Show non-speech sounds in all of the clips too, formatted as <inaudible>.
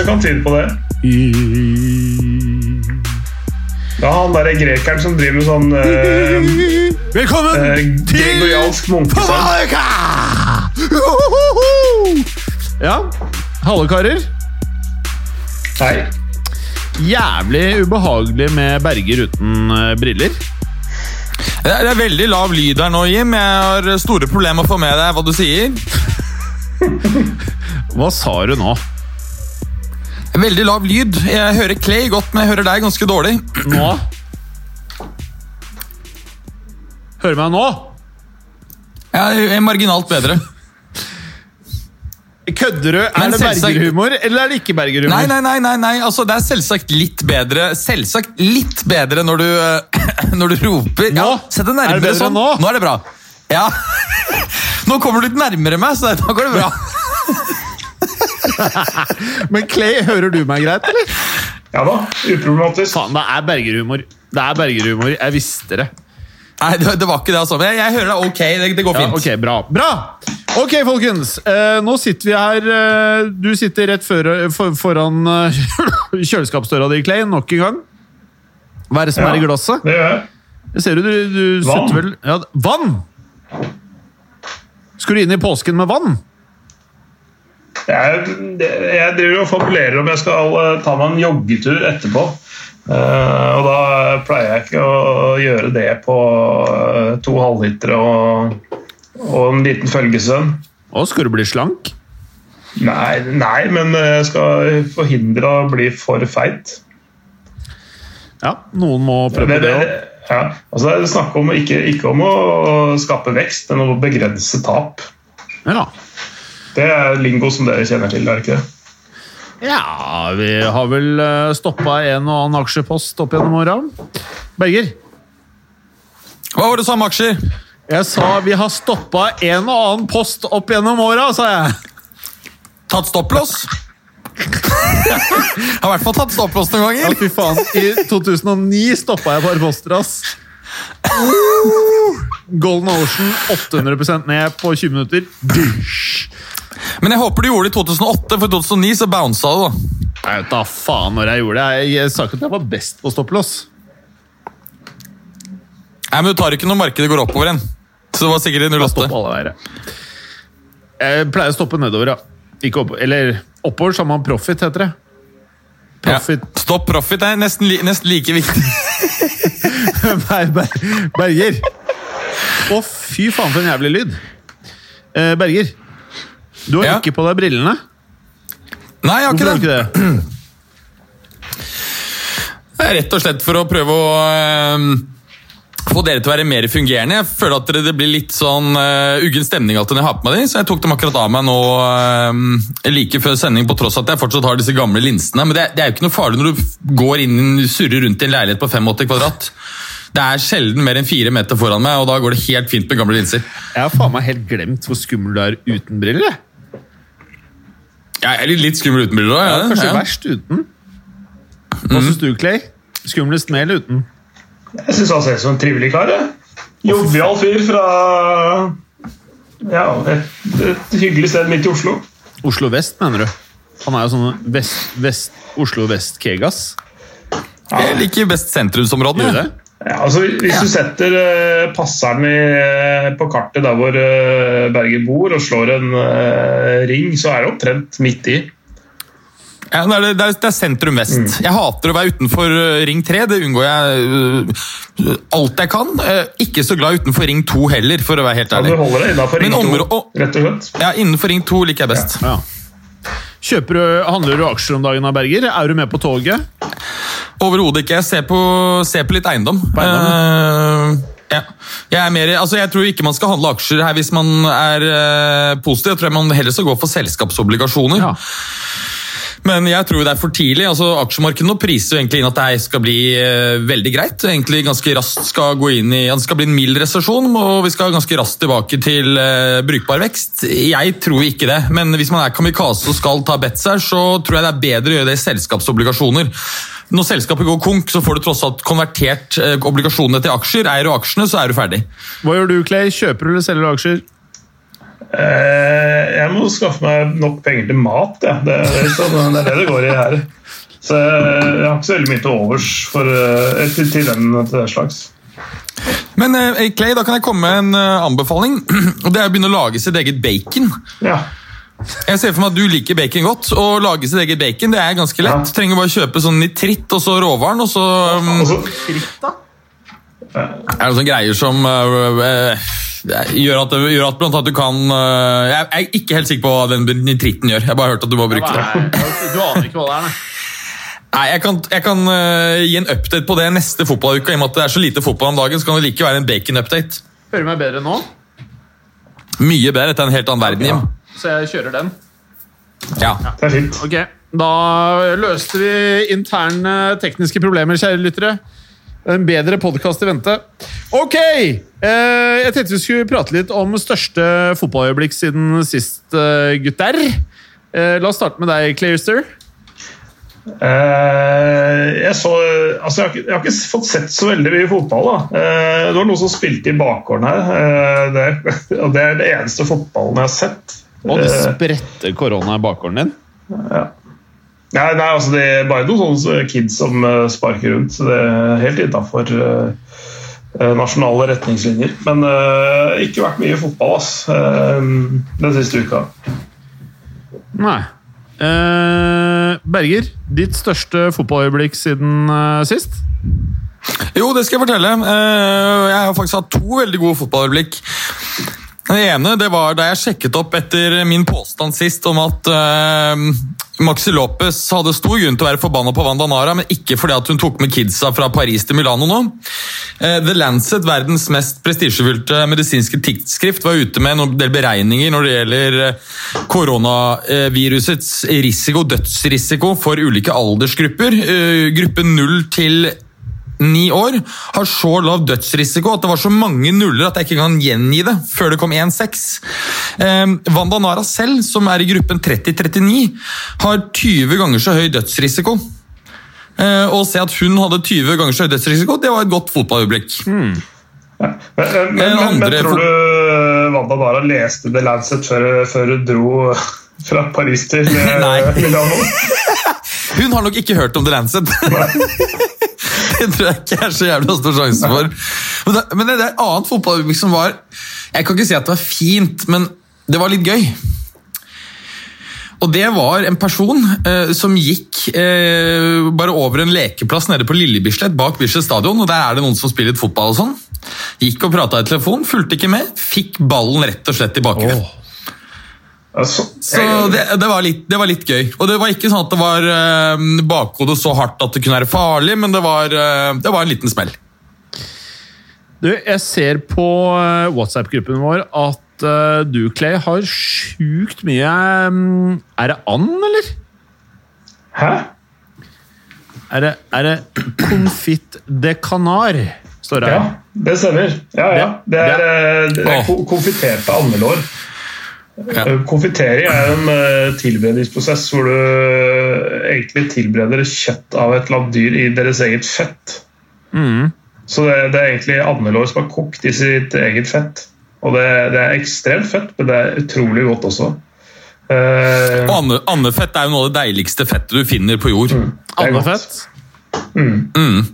Som kan tyde på det. Ja, han derre grekeren som driver med sånn eh, Velkommen eh, gregoriansk munkesang. Ja, hallo karer. Hei. Jævlig ubehagelig med Berger uten eh, briller. Det er, det er veldig lav lyd her nå, Jim. Jeg har store problemer med å få med deg hva du sier. <laughs> Hva sa du nå? Veldig lav lyd. Jeg hører Clay godt, men jeg hører deg ganske dårlig. Nå? Hører meg nå? Jeg er marginalt bedre. Kødder du? Er det bergerhumor, eller er det ikke bergerhumor? Nei, nei, nei, nei, nei. Altså, det er selvsagt litt bedre Selvsagt litt bedre når du, eh, <laughs> når du roper. Ja, Nå? Sett deg Er det bedre sånn. nå? Nå er det bra. Ja. <laughs> Nå kommer du litt nærmere meg, så da går det bra. <laughs> Men Clay, hører du meg greit, eller? Ja da, uproblematisk. Faen, det er bergerhumor. Det er bergerhumor. Jeg visste det. Nei, det, det var ikke det, altså. Men jeg, jeg hører deg ok. Det, det går Ja, fint. ok, bra. Bra! Ok, folkens. Eh, nå sitter vi her eh, Du sitter rett før, for, foran eh, <laughs> kjøleskapsdøra di, Clay, nok en gang. Hva er det som Ja. er i glasset? Det gjør jeg. Jeg ser du, du, du Vann. sutter vel ja, Vann! Skal du inn i påsken med vann? Jeg, jeg driver og fabulerer om jeg skal eh, ta meg en joggetur etterpå. Eh, og da pleier jeg ikke å gjøre det på eh, to halvlitere og, og en liten følgesvenn. Og skal du bli slank? Nei, nei, men jeg skal forhindre å bli for feit. Ja, noen må prøve det, òg. ja, altså det er snakk om ikke, ikke om å skape vekst, men om å begrense tap. Ja. Det er lingo som dere kjenner til, er det ikke det? ja, vi har vel stoppa en og annen aksjepost opp gjennom åra. Berger, Hva var det du sa om aksjer? jeg sa vi har stoppa en og annen post opp gjennom åra, sa jeg. Tatt stopplås? <laughs> Har i hvert fall tatt stopplås noen ganger. Ja, fy faen. I 2009 stoppa jeg bare poster, ass. Golden Ocean 800 ned på 20 minutter. Men jeg håper du gjorde det i 2008, for i 2009 så bounsa det. da. Jeg vet da faen når jeg gjorde det. Jeg, sa ikke at jeg var best på stopplås. Nei, men Du tar ikke når markedet går oppover igjen. Så det var sikkert i Jeg 08. stopper alle veier. jeg. Pleier å stoppe nedover, ja. Ikke opp, eller oppover, så har man profit, heter det. Profit. Ja. Stopp profit er nesten, li nesten like viktig. <laughs> Ber, ber, Berger. Å, fy faen, for en jævlig lyd. Eh, Berger, du har Ja? ikke på deg brillene. Nei, jeg har Hvorfor ikke det. ikke det? <clears throat> Det er rett og slett for å prøve å ehm, få dere til å være mer fungerende. Jeg føler at det- blir litt sånn uh, uggen stemning alltid når jeg har på meg dem, så jeg tok dem akkurat av meg nå ehm, like før sending, på tross at jeg fortsatt har disse gamle linsene. Men det, det er jo ikke noe farlig når du går inn, surrer rundt i en leilighet på 85 kvadrat. Det er sjelden mer enn fire meter foran meg, og da går det helt fint med gamle linser. Jeg har faen meg helt glemt hvor skummel du er uten briller. Jeg. Er litt skummel uten briller Ja, kanskje Ja. verst uten. Hva syns du, Clay? Skumlest med eller uten? Jeg syns han ser ut som en trivelig kar. Jovial fyr fra ja, et, et hyggelig sted midt i Oslo. Oslo vest, mener du? Han er jo sånn vest, vest, Oslo vest-kegas. Jeg liker best sentrumsområdene. Ja, altså, hvis du setter uh, passeren i, eh, på kartet der hvor eh, Berger bor, og slår en eh, ring, så er det omtrent midt i. Ja, det, er, det, er, sentrum vest. Jeg hater å være utenfor Ring 3. Det unngår jeg uh, alt jeg kan. Uh, ikke så glad utenfor Ring 2 heller, for å være helt ærlig. Ja, du holder deg innafor ring Men 2, områ- rett og slett. Ja, Innenfor Ring 2 liker jeg best. Ja. Kjøper du, Handler du aksjer om dagen, av Berger? Er du med på toget? Overhodet ikke. Jeg ser på, ser på litt eiendom. På eiendom, Uh, ja. jeg, er mer, altså, jeg tror ikke man skal handle aksjer her hvis man er uh, positiv. Jeg tror man heller skal gå for selskapsobligasjoner. Ja. Men jeg tror det er for tidlig. altså Aksjemarkedet nå priser jo egentlig inn at det skal bli uh, veldig greit. Egentlig ganske raskt skal gå inn i, ja, Det skal bli en mild resesjon, og vi skal ganske raskt tilbake til uh, brukbar vekst. Jeg tror ikke det, men hvis man er kamikaze og skal ta bets her, så tror jeg det er bedre å gjøre det i selskapsobligasjoner. Når selskapet går konk, så får du tross alt konvertert eh, obligasjonene til aksjer. Eier du aksjene, så er du ferdig. Hva gjør du, Clay? Kjøper du eller selger du aksjer? Eh, jeg må skaffe meg nok penger til mat. Ja. Det, er sånn, det er det det går i her. Så jeg har ikke så veldig mye til overs for, eh, til, til, den, til det slags. Men eh, Clay, da kan jeg komme med en anbefaling. <clears throat> og Det er å begynne å lage sitt eget bacon. Ja. Jeg ser for meg at du liker bacon godt. Å lage sitt eget bacon det er ganske lett. Ja. Trenger bare kjøpe sånn nitritt og så råvaren, og så um, Altså, er det sånne greier som uh, uh, gjør, at, gjør at blant annet du kan øh, Jeg er ikke helt sikker på hva den nitritten gjør. Jeg har bare hørt at du må bruke det. Du aner ikke hva det er, nei. Nei, Jeg kan, jeg kan gi en update på det neste fotballuke. I og med at det er så lite fotball om dagen, så kan det like være en bacon-update. Hører du meg bedre nå? Mye bedre. Dette er en helt annen verden, Jim. Så jeg kjører den. Ja. det er fint. Ok, Da løste vi interne tekniske problemer, kjære lyttere. En bedre podkast i vente. Ok! Eh, jeg tenkte vi skulle prate litt om største fotballøyeblikk siden sist, eh, gutter. Eh, la oss starte med deg, Clayster. Eh, jeg, så, altså jeg, har ikke, jeg har ikke fått sett så veldig mye fotball. Da. Eh, det var noen som spilte i bakgården her. Eh, det, <laughs> og det er det eneste fotballen jeg har sett. Og det spretter spredte korona i bakgården din. Nei, nei altså det er bare noen sånne kids som eh, sparker rundt. så Det er helt innafor nasjonale retningslinjer. Men uh, ikke vært mye fotball ass, uh, den siste uka. Nei. Uh, Berger, ditt største fotballøyeblikk siden eh, sist? Jo, det skal jeg fortelle. Eh, Jeg har faktisk hatt to veldig gode fotballøyeblikk. Det ene det var da jeg sjekket opp etter min påstand sist om at uh, Maxi Lopez hadde stor grunn til å være forbanna på Wanda Nara, men ikke fordi hun tok med kidsa fra Paris til Milano nå. Eh, The Lancet, verdens mest prestisjefylte medisinske tidsskrift, var ute med en del beregninger når det gjelder eh, koronavirusets risiko, dødsrisiko for ulike aldersgrupper. Gruppe 0 til ni år har så lav dødsrisiko at det var så mange nuller at jeg ikke kan gjengi det før det kom 1-6. Eh, Wanda Nara selv, som er i gruppen 30-39, har 20 ganger så høy dødsrisiko. Eh, å se at hun hadde 20 ganger så høy dødsrisiko, det var et godt fotballøyeblikk. Men, men, men, men, men andre tror du Wanda Nara leste The Lancet før, før hun dro fra Paris til <laughs> eh, Milano? <laughs> Hun har nok ikke hørt om The Lancet. Det <laughs> tror jeg ikke er så jævla stor sjanse for. Men det, men det er et annet fotballøyeblikk som var Jeg kan ikke si at det var fint, men det var litt gøy. Og det var en person eh, som gikk eh, bare over en lekeplass nede på Lille Bislett, bak Bislett stadion, og der er det noen som spiller litt fotball og sånn. Gikk og prata i telefon, fulgte ikke med, fikk ballen rett og slett i bakhuet. Altså, Så det, det, var litt, det var litt gøy. Og det var ikke sånn at det var eh, bakhodet så hardt at det kunne være farlig, men det var, eh, det var en liten smell. Du, jeg ser på eh, WhatsApp-gruppen vår at uh, du, Clay, har sjukt mye um, Er det and, eller? Hæ? Er det, er det confit de canar? Står det Ja, det stemmer. Ja, ja. Det er, eh, det er Åh. ko- konfiterte andelår. Ja. Eh, Konfitering er en eh, tilberedningsprosess hvor du eh, egentlig tilbereder kjøtt av et eller annet dyr i deres eget fett. Mm. Så det, det er egentlig andelår som er kokt i sitt eget fett. Og det, det er ekstremt fett, men det er utrolig godt også. Uh, Og ande, andefett er jo noe av det deiligste fettet du finner på jord. Mm, andefett? Mm. Mm.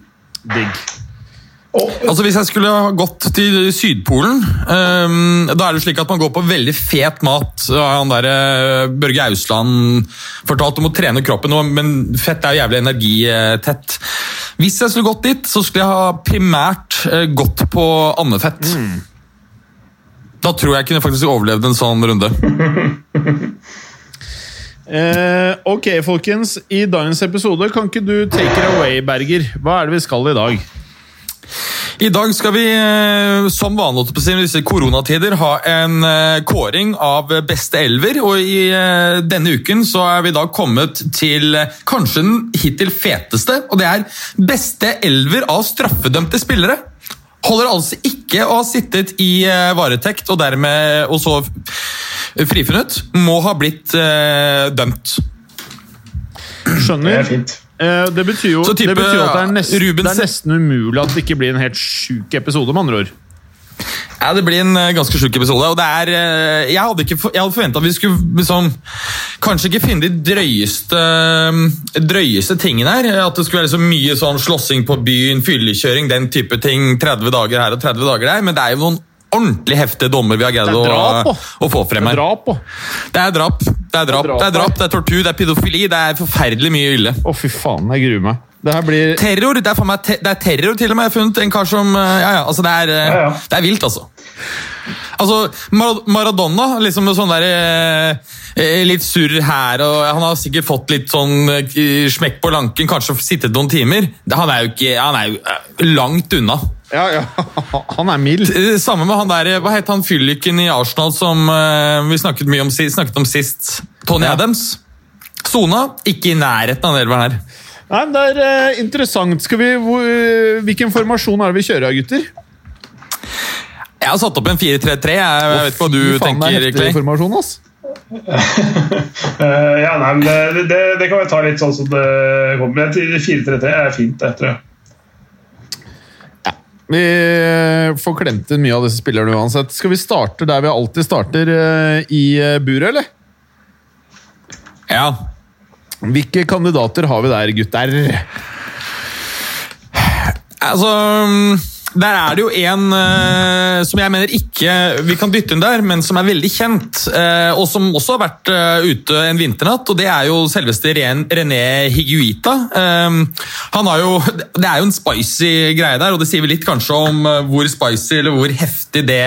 Digg. Altså Hvis jeg skulle ha gått til Sydpolen, um, da er det slik at man går på veldig fet mat. Han der, eh, Børge Ausland fortalte om å trene kroppen, men fett er jo jævlig energitett. Hvis jeg skulle gått dit, så skulle jeg ha primært eh, gått på andefett. Da tror jeg kunne faktisk overlevd en sånn runde. <laughs> Eh, ok, folkens. I dagens episode kan ikke du take it away, Berger? Hva er det vi skal i dag? I dag skal vi eh, som vanlig i disse koronatider ha en eh, kåring av beste elver. Og i eh, denne uken så er vi da kommet til kanskje den hittil feteste. Og det er beste elver av straffedømte spillere. Holder altså ikke å ha sittet i varetekt og dermed og så frifunnet. Må ha blitt dømt. Skjønner. Det er fint. Eh, Det betyr jo Så type, det betyr at det er, nesten, Ruben det er nesten umulig at det ikke blir en helt sjuk episode, med andre ord. Ja, Det blir en eh, ganske sjuk episode. og det er, eh, Jeg hadde, ikke, jeg hadde forventa at vi skulle liksom, kanskje ikke finne de drøyeste, drøyeste tingene her. At det skulle være så mye sånn slåssing på byen, fyllekjøring, den type ting. 30 dager her og 30 dager der. Men det er jo noen ordentlig heftige dommer vi har greid å, å få frem Det er her. er det er drap, Det er drap, det er drap, det er tortur, det er pedofili. Det er forferdelig mye ille. Å, fy faen, jeg gruer meg. Det her blir Terror, det er, for meg te det er terror til og med. Jeg har funnet en kar som eh, Ja, ja, altså det er, eh, Ja, ja. det er vilt, altså. Altså, Mar Maradona, liksom med sånn der eh, eh, Litt surr her, og han har sikkert fått litt sånn eh, smekk på lanken, kanskje sittet noen timer. Han er jo ikke Han er jo langt unna. Ja, ja. <laughs> Han er mild. Samme med han der Hva het han fylliken i Arsenal som eh, vi snakket mye om, snakket om sist? Tony Adams. Sona. Ikke i nærheten av det elveren her. Nei, men Det er uh, interessant. Skal vi, hvor, eh, hvilken formasjon er det vi kjører, gutter? Jeg har satt opp en 4-3-3. Jeg, jeg vet ikke hva du faen, faen, det er tenker, formasjon, ass. <laughs> Eh, ja, nei, men det, det, det kan vi ta litt sånn som det kommer. 4-3-3 er fint, det, tror jeg. Vi får klemt inn mye av disse spillerne uansett. Skal vi starte der vi alltid starter, i buret, eller? Ja. Hvilke kandidater har vi der, gutter? Altså mm, Der er det jo en uh, som jeg mener ikke vi kan dytte inn der, men som er veldig kjent. Uh, og som også har vært uh, ute en vinternatt, og det er jo selveste Ren René Higuita. Eh, han har jo, <laughs> Det er jo en spicy greie der, og det sier vi litt kanskje om hvor spicy eller hvor heftig det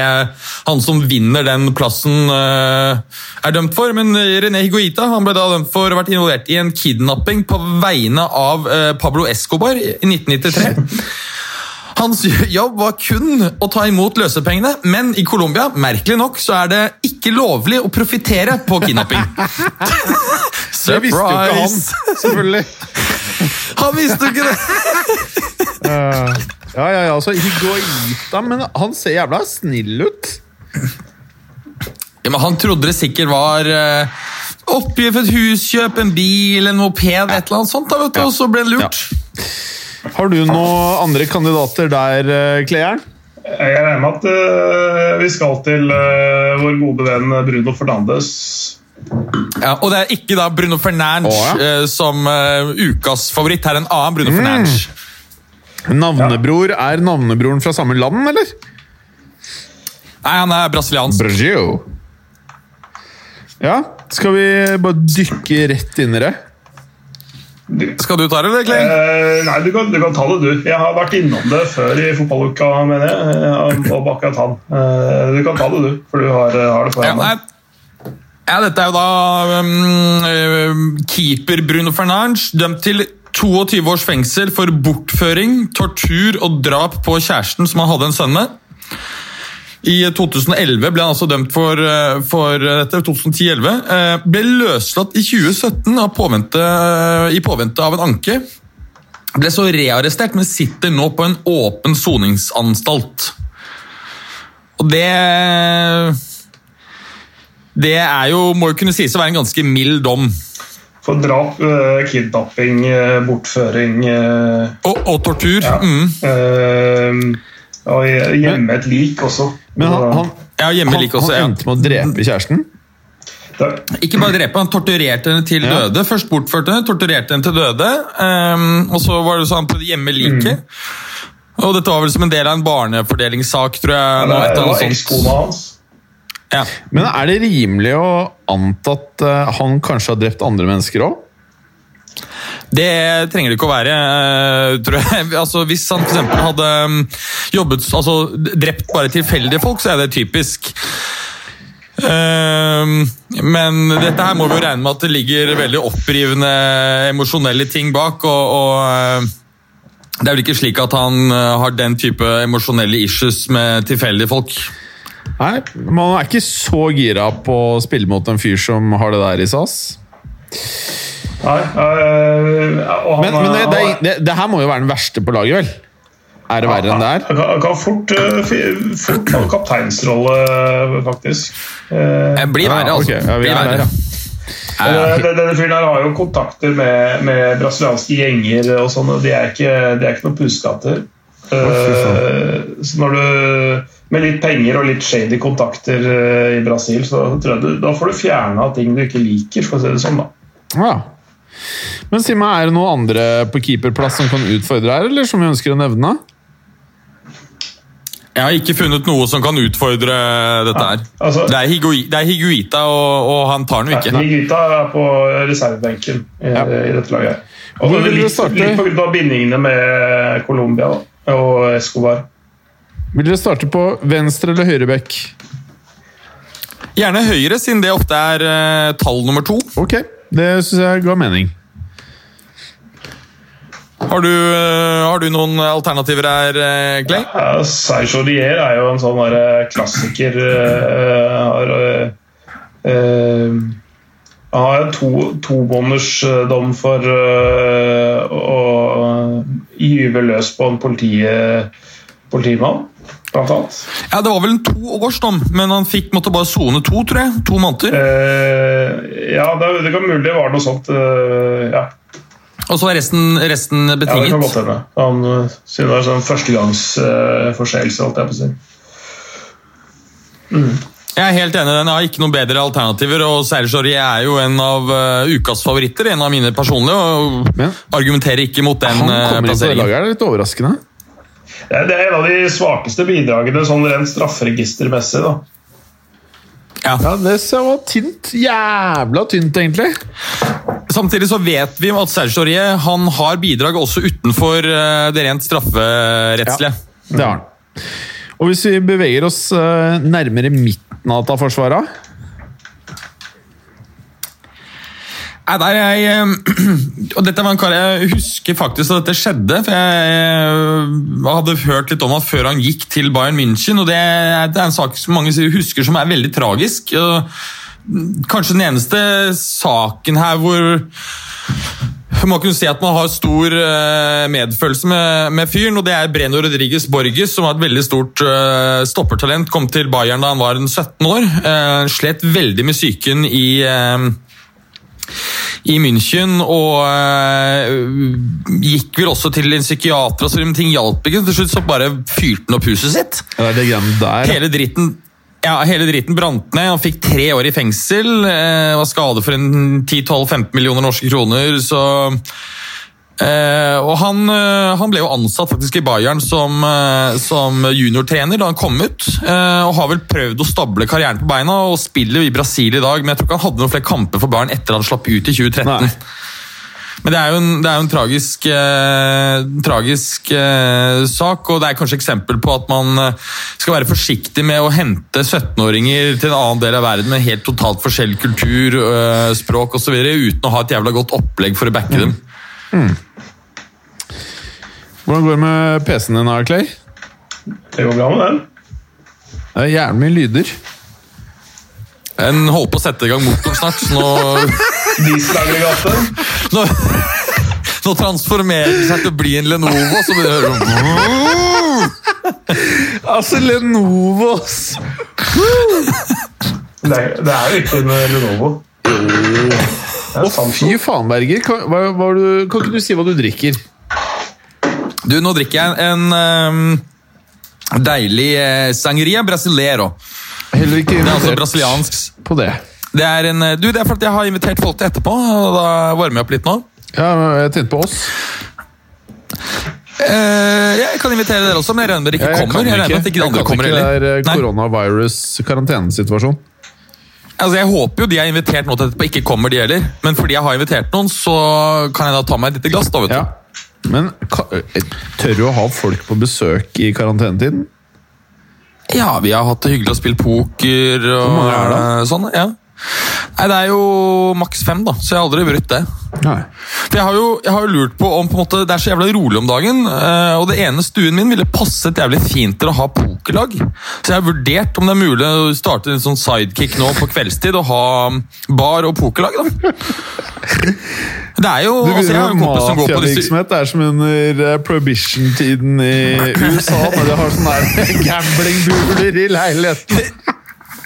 han som vinner den plassen, er dømt for. Men René Higuita han ble da dømt for å ha vært involvert i en kidnapping på vegne av Pablo Escobar i 1993. <laughs> Hans jobb var kun å ta imot løsepengene, men i Colombia merkelig nok, så er det ikke lovlig å profitere på kidnapping. <laughs> Det visste jo ikke han, selvfølgelig. Han visste jo ikke det! Eh, ja, ja, ja, altså Higuaita, men han ser jævla snill ut. Ja, men han trodde det sikkert var uh, oppgitt et huskjøp, en bil, en moped, et eller annet sånt, da, vet du, og så ble han lurt. Har du noen andre kandidater der, eh, Kleeren? Jeg regner med at eh, vi skal til eh, vår gode venn Bruno Fernandes. Ja, og det er ikke da Bruno Fernandes Å, ja. som ukas favoritt, her er en annen Bruno Fernandes. Navnebror Er navnebroren fra samme land, eller? Nei, han er brasiliansk. Brasil. Ja, skal vi bare dykke rett inn i det? Skal du ta det, eller, Kling? Eh, nei, du kan, du kan ta det, du. Jeg har vært innom det før i fotballuka, mener jeg. Og Om akkurat han. Eh, du kan ta det, du, for du har, har det Ja, foran nei. deg. ja, dette er jo da um, um, keeper Bruno Fernandes, dømt til 22 års fengsel for bortføring, tortur og drap på kjæresten som han hadde en sønn med. I 2011 ble han altså dømt for, uh, for dette. 2010-11. Uh, Ble løslatt i 2017 av påvente, i påvente av en anke. Ble så rearrestert, men sitter nå på en åpen soningsanstalt. Og det Det er jo, må jo kunne sies å være en ganske mild dom. For drap, eh, kidnapping, eh, bortføring eh, Og, og tortur. ja. Mm. Uh, Og gjemme et lik også. Men han, han, Ja, han, like også, han endte med å drepe kjæresten? Takk. Ikke bare drepe, han torturerte henne til Ja. døde. Først bortførte henne, torturerte henne til døde. Um, og så var det sånn på hjemme liket. Og dette var vel som en del av en barnefordelingssak, tror jeg. det noe det var ekskona hans. Ja. Men er det rimelig å anta at eh, han kanskje har drept andre mennesker òg? Det trenger det ikke å være, eh, tror jeg. <laughs> Altså, hvis han eksempel hadde mm, jobbet, altså, drept bare tilfeldige folk, så er det typisk. Ehm, men dette her må vi jo regne med at det ligger veldig opprivende emosjonelle ting bak. og, og eh, Det er vel ikke slik at han eh, har den type emosjonelle issues med tilfeldige folk. Nei, man er ikke så gira på å spille mot en fyr som har det der i SAS. Nei, øh, Men, men det, det, er- det, det her må jo være den verste på laget, vel? Er det verre enn det er? Han kan, fort, fi- fort få kapteinsrolle, faktisk. Eh, Det blir verre, altså. ok, ja, er verre. Eh, Denne fyren her har jo kontakter med, med brasilianske gjenger og sånn, og de er ikke, de er ikke noen pusekatter. Uh, så når du med litt penger og litt shady kontakter uh, i Brasil, så tror jeg du, da får du fjerna ting du ikke liker, for å si det sånn. da. Ja. Men si meg, er det noen andre på keeperplass som kan utfordre her, eller som vi ønsker å nevne? Jeg har ikke funnet noe som kan utfordre dette her. Altså, Det er, Higui, det er Higuita, og, og han tar den jo ikke. Higuita er på reservebenken i, Ja. i dette laget. Og Hvor vil du starte? litt pga. bindingene med Colombia og Escobar. Vil dere starte på venstre eller høyre bekk? Gjerne høyre, siden det ofte er uh, tall nummer to. Ok, det syns jeg ga mening. Har du, eh, har du noen alternativer her, eh, Clay? Ja, Sergio Rier er jo en sånn klassiker. eh, har, eh, eh, han har en to, tomånedersdom for eh, å gyve løs på en politi, politimann, blant annet. Ja, Det var vel en toårsdom, men han fikk, måtte bare sone to, tror jeg. To måneder. Eh, ja, det, det kan mulig det var noe sånt. eh, ja. Og så var resten, resten ja, det kan betinget. godt hende. Han, eh, Siden det var sånn førstegangsforseelse, holdt jeg på å si. Jeg er helt enig, den har ikke noen bedre alternativer, og Serge Aurier er jo en av uh, ukas favoritter, en av mine personlige, og ja. argumenterer ikke mot den Han uh, kommer inn på det laget, er det litt overraskende? Det er, det er en av de svakeste bidragene sånn rent strafferegistermessig. da. Ja. Ja, det ser- var tynt. Jævla tynt, egentlig. Samtidig så vet vi at Serge Aurier han har bidrag også utenfor eh, det rent strafferettslige. Det har han. Og hvis vi beveger oss eh, nærmere midten av dette forsvaret Nei, der er jeg, eh, <clears throat> og dette var en kar jeg husker faktisk at dette skjedde. for Jeg eh, hadde hørt litt om han før han gikk til Bayern München. og Det er, en sak som mange husker som er veldig tragisk. Kanskje den eneste saken her hvor man kunne si at man har stor eh, medfølelse med, med fyren, og det er Breno Rodriguez Borges, som var et veldig stort eh, stoppertalent. Kom til Bayern da han var 17 år. slet veldig med psyken i eh, i München, og øh, gikk vel også til en psykiater, og så, men ting hjalp ikke. Til slutt så bare fyrte han opp huset sitt. Ja, Det er det der. Hele dritten, ja, hele dritten brant ned. Han fikk tre år i fengsel. Øh, var skadet for en 10-12-15 millioner norske kroner. så... øh, og han, øh, han ble jo ansatt faktisk i Bayern som, øh, som juniortrener da han kom ut. og har vel prøvd å stable karrieren på beina og spiller i Brasil i dag. Men jeg tror ikke han hadde noen flere kamper for Bayern etter han slapp ut i 2013. Nei. Men det er jo en, det er jo en tragisk, eh, tragisk eh, sak, og det er kanskje eksempel på at man eh, skal være forsiktig med å hente 17-åringer til en annen del av verden med helt totalt forskjellig kultur, eh, språk osv. uten å ha et jævla godt opplegg for å backe dem. Hvordan går det med PC-en din, Clay? Det går bra med den. Det er jævlig mye lyder. En holder på å sette i gang motoren snart, så nå, <laughs> Dieselaggregatet. nå, nå transformerer det seg til å bli en Lenovo, så blir det hører sånn Altså, Lenovos! Det er, det er jo ikke en Lenovo. Det er Samsung. Fy faen, Berger. Kan, hva, hva du, kan ikke du si hva du drikker? Du, nå drikker jeg en um, deilig eh, sangria brasilero. Heller ikke Det er altså brasiliansk på det. Det er, en, du, det er fordi jeg har invitert folk til etterpå, og da varmer jeg opp litt nå. Ja, jeg tenkte på oss. Eh, jeg kan invitere dere også, men jeg regner med dere ikke kommer. kan Jeg regner med at ikke de andre kan kommer heller. Det er eh, Nei, koronavirus-karantenesituasjon. altså jeg håper jo de jeg har invitert nå til etterpå, ikke kommer de heller. Men fordi jeg har invitert noen, så kan jeg da ta meg et lite glass. da, vet du. Ja. Men eh, tør du å ha folk på besøk i karantenetiden? Ja, vi har hatt det hyggelig å spille poker og Hvor mange er det? sånn. ja. Nei, Det er jo maks fem, da, så jeg har aldri brutt det. Nei. For jeg har, jo, jeg har jo lurt på om på en måte, Det er så jævla rolig om dagen, eh, og det ene stuen min ville passet jævlig fint til å ha pokerlag. Så jeg har vurdert om det er mulig å starte en sånn sidekick nå på kveldstid og ha bar og pokerlag. da. Det er jo Du altså, begynner en med kompis som går på disse mafiavirksomhet. Det er som under eh, prohibition-tiden i <laughs> USA, når de har sånne <laughs> gamblingbuler i leiligheten.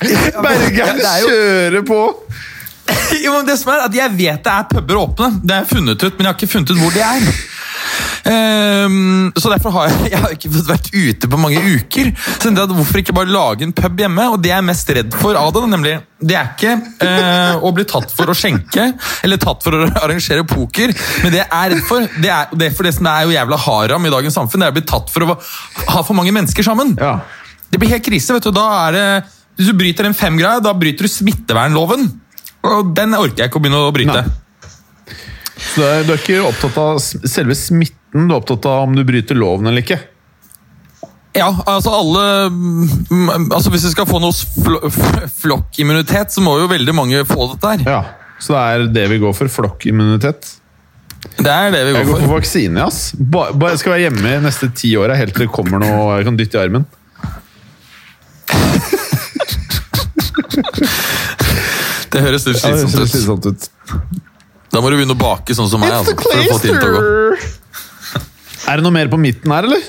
<laughs> Bergeren er kjører på! Jo, men det som er at Jeg vet det er puber åpne, det har jeg funnet ut, men jeg har ikke funnet ut hvor de er. Um, så Derfor har jeg, <laughs> jeg har ikke fått vært ute på mange uker. Så jeg at Hvorfor ikke bare lage en pub hjemme? Og Det jeg er mest redd for av det, nemlig, det er ikke uh, å bli tatt for å skjenke eller tatt for å <laughs> arrangere poker. Men det jeg er redd for, det er, det er for det som er jo jævla haram i dagens samfunn, det er å bli tatt for å ha for mange mennesker sammen. Ja. Det blir helt krise. vet du. Da er det, Hvis du bryter en femgreie, da bryter du smittevernloven. Og den orker jeg ikke å begynne å bryte. Nei. Så du er, du er ikke opptatt av selve smitten, du er opptatt av om du bryter loven eller ikke? Ja, altså alle mm, altså Hvis vi skal få noe fl flokkimmunitet, så må jo veldig mange få dette her. Ja. Så det er det vi går for? Flokkimmunitet? Det er det vi Jeg går går for. for vaksine, ass. Bare, ba, jeg skal være hjemme de neste ti åra helt til det kommer noe jeg kan dytte i armen. <laughs> Det høres litt slitsomt ut. slitsomt ut. Da må du begynne å bake sånn som meg. Altså, for å få tiden til å gå. Er det noe mer på midten her, eller?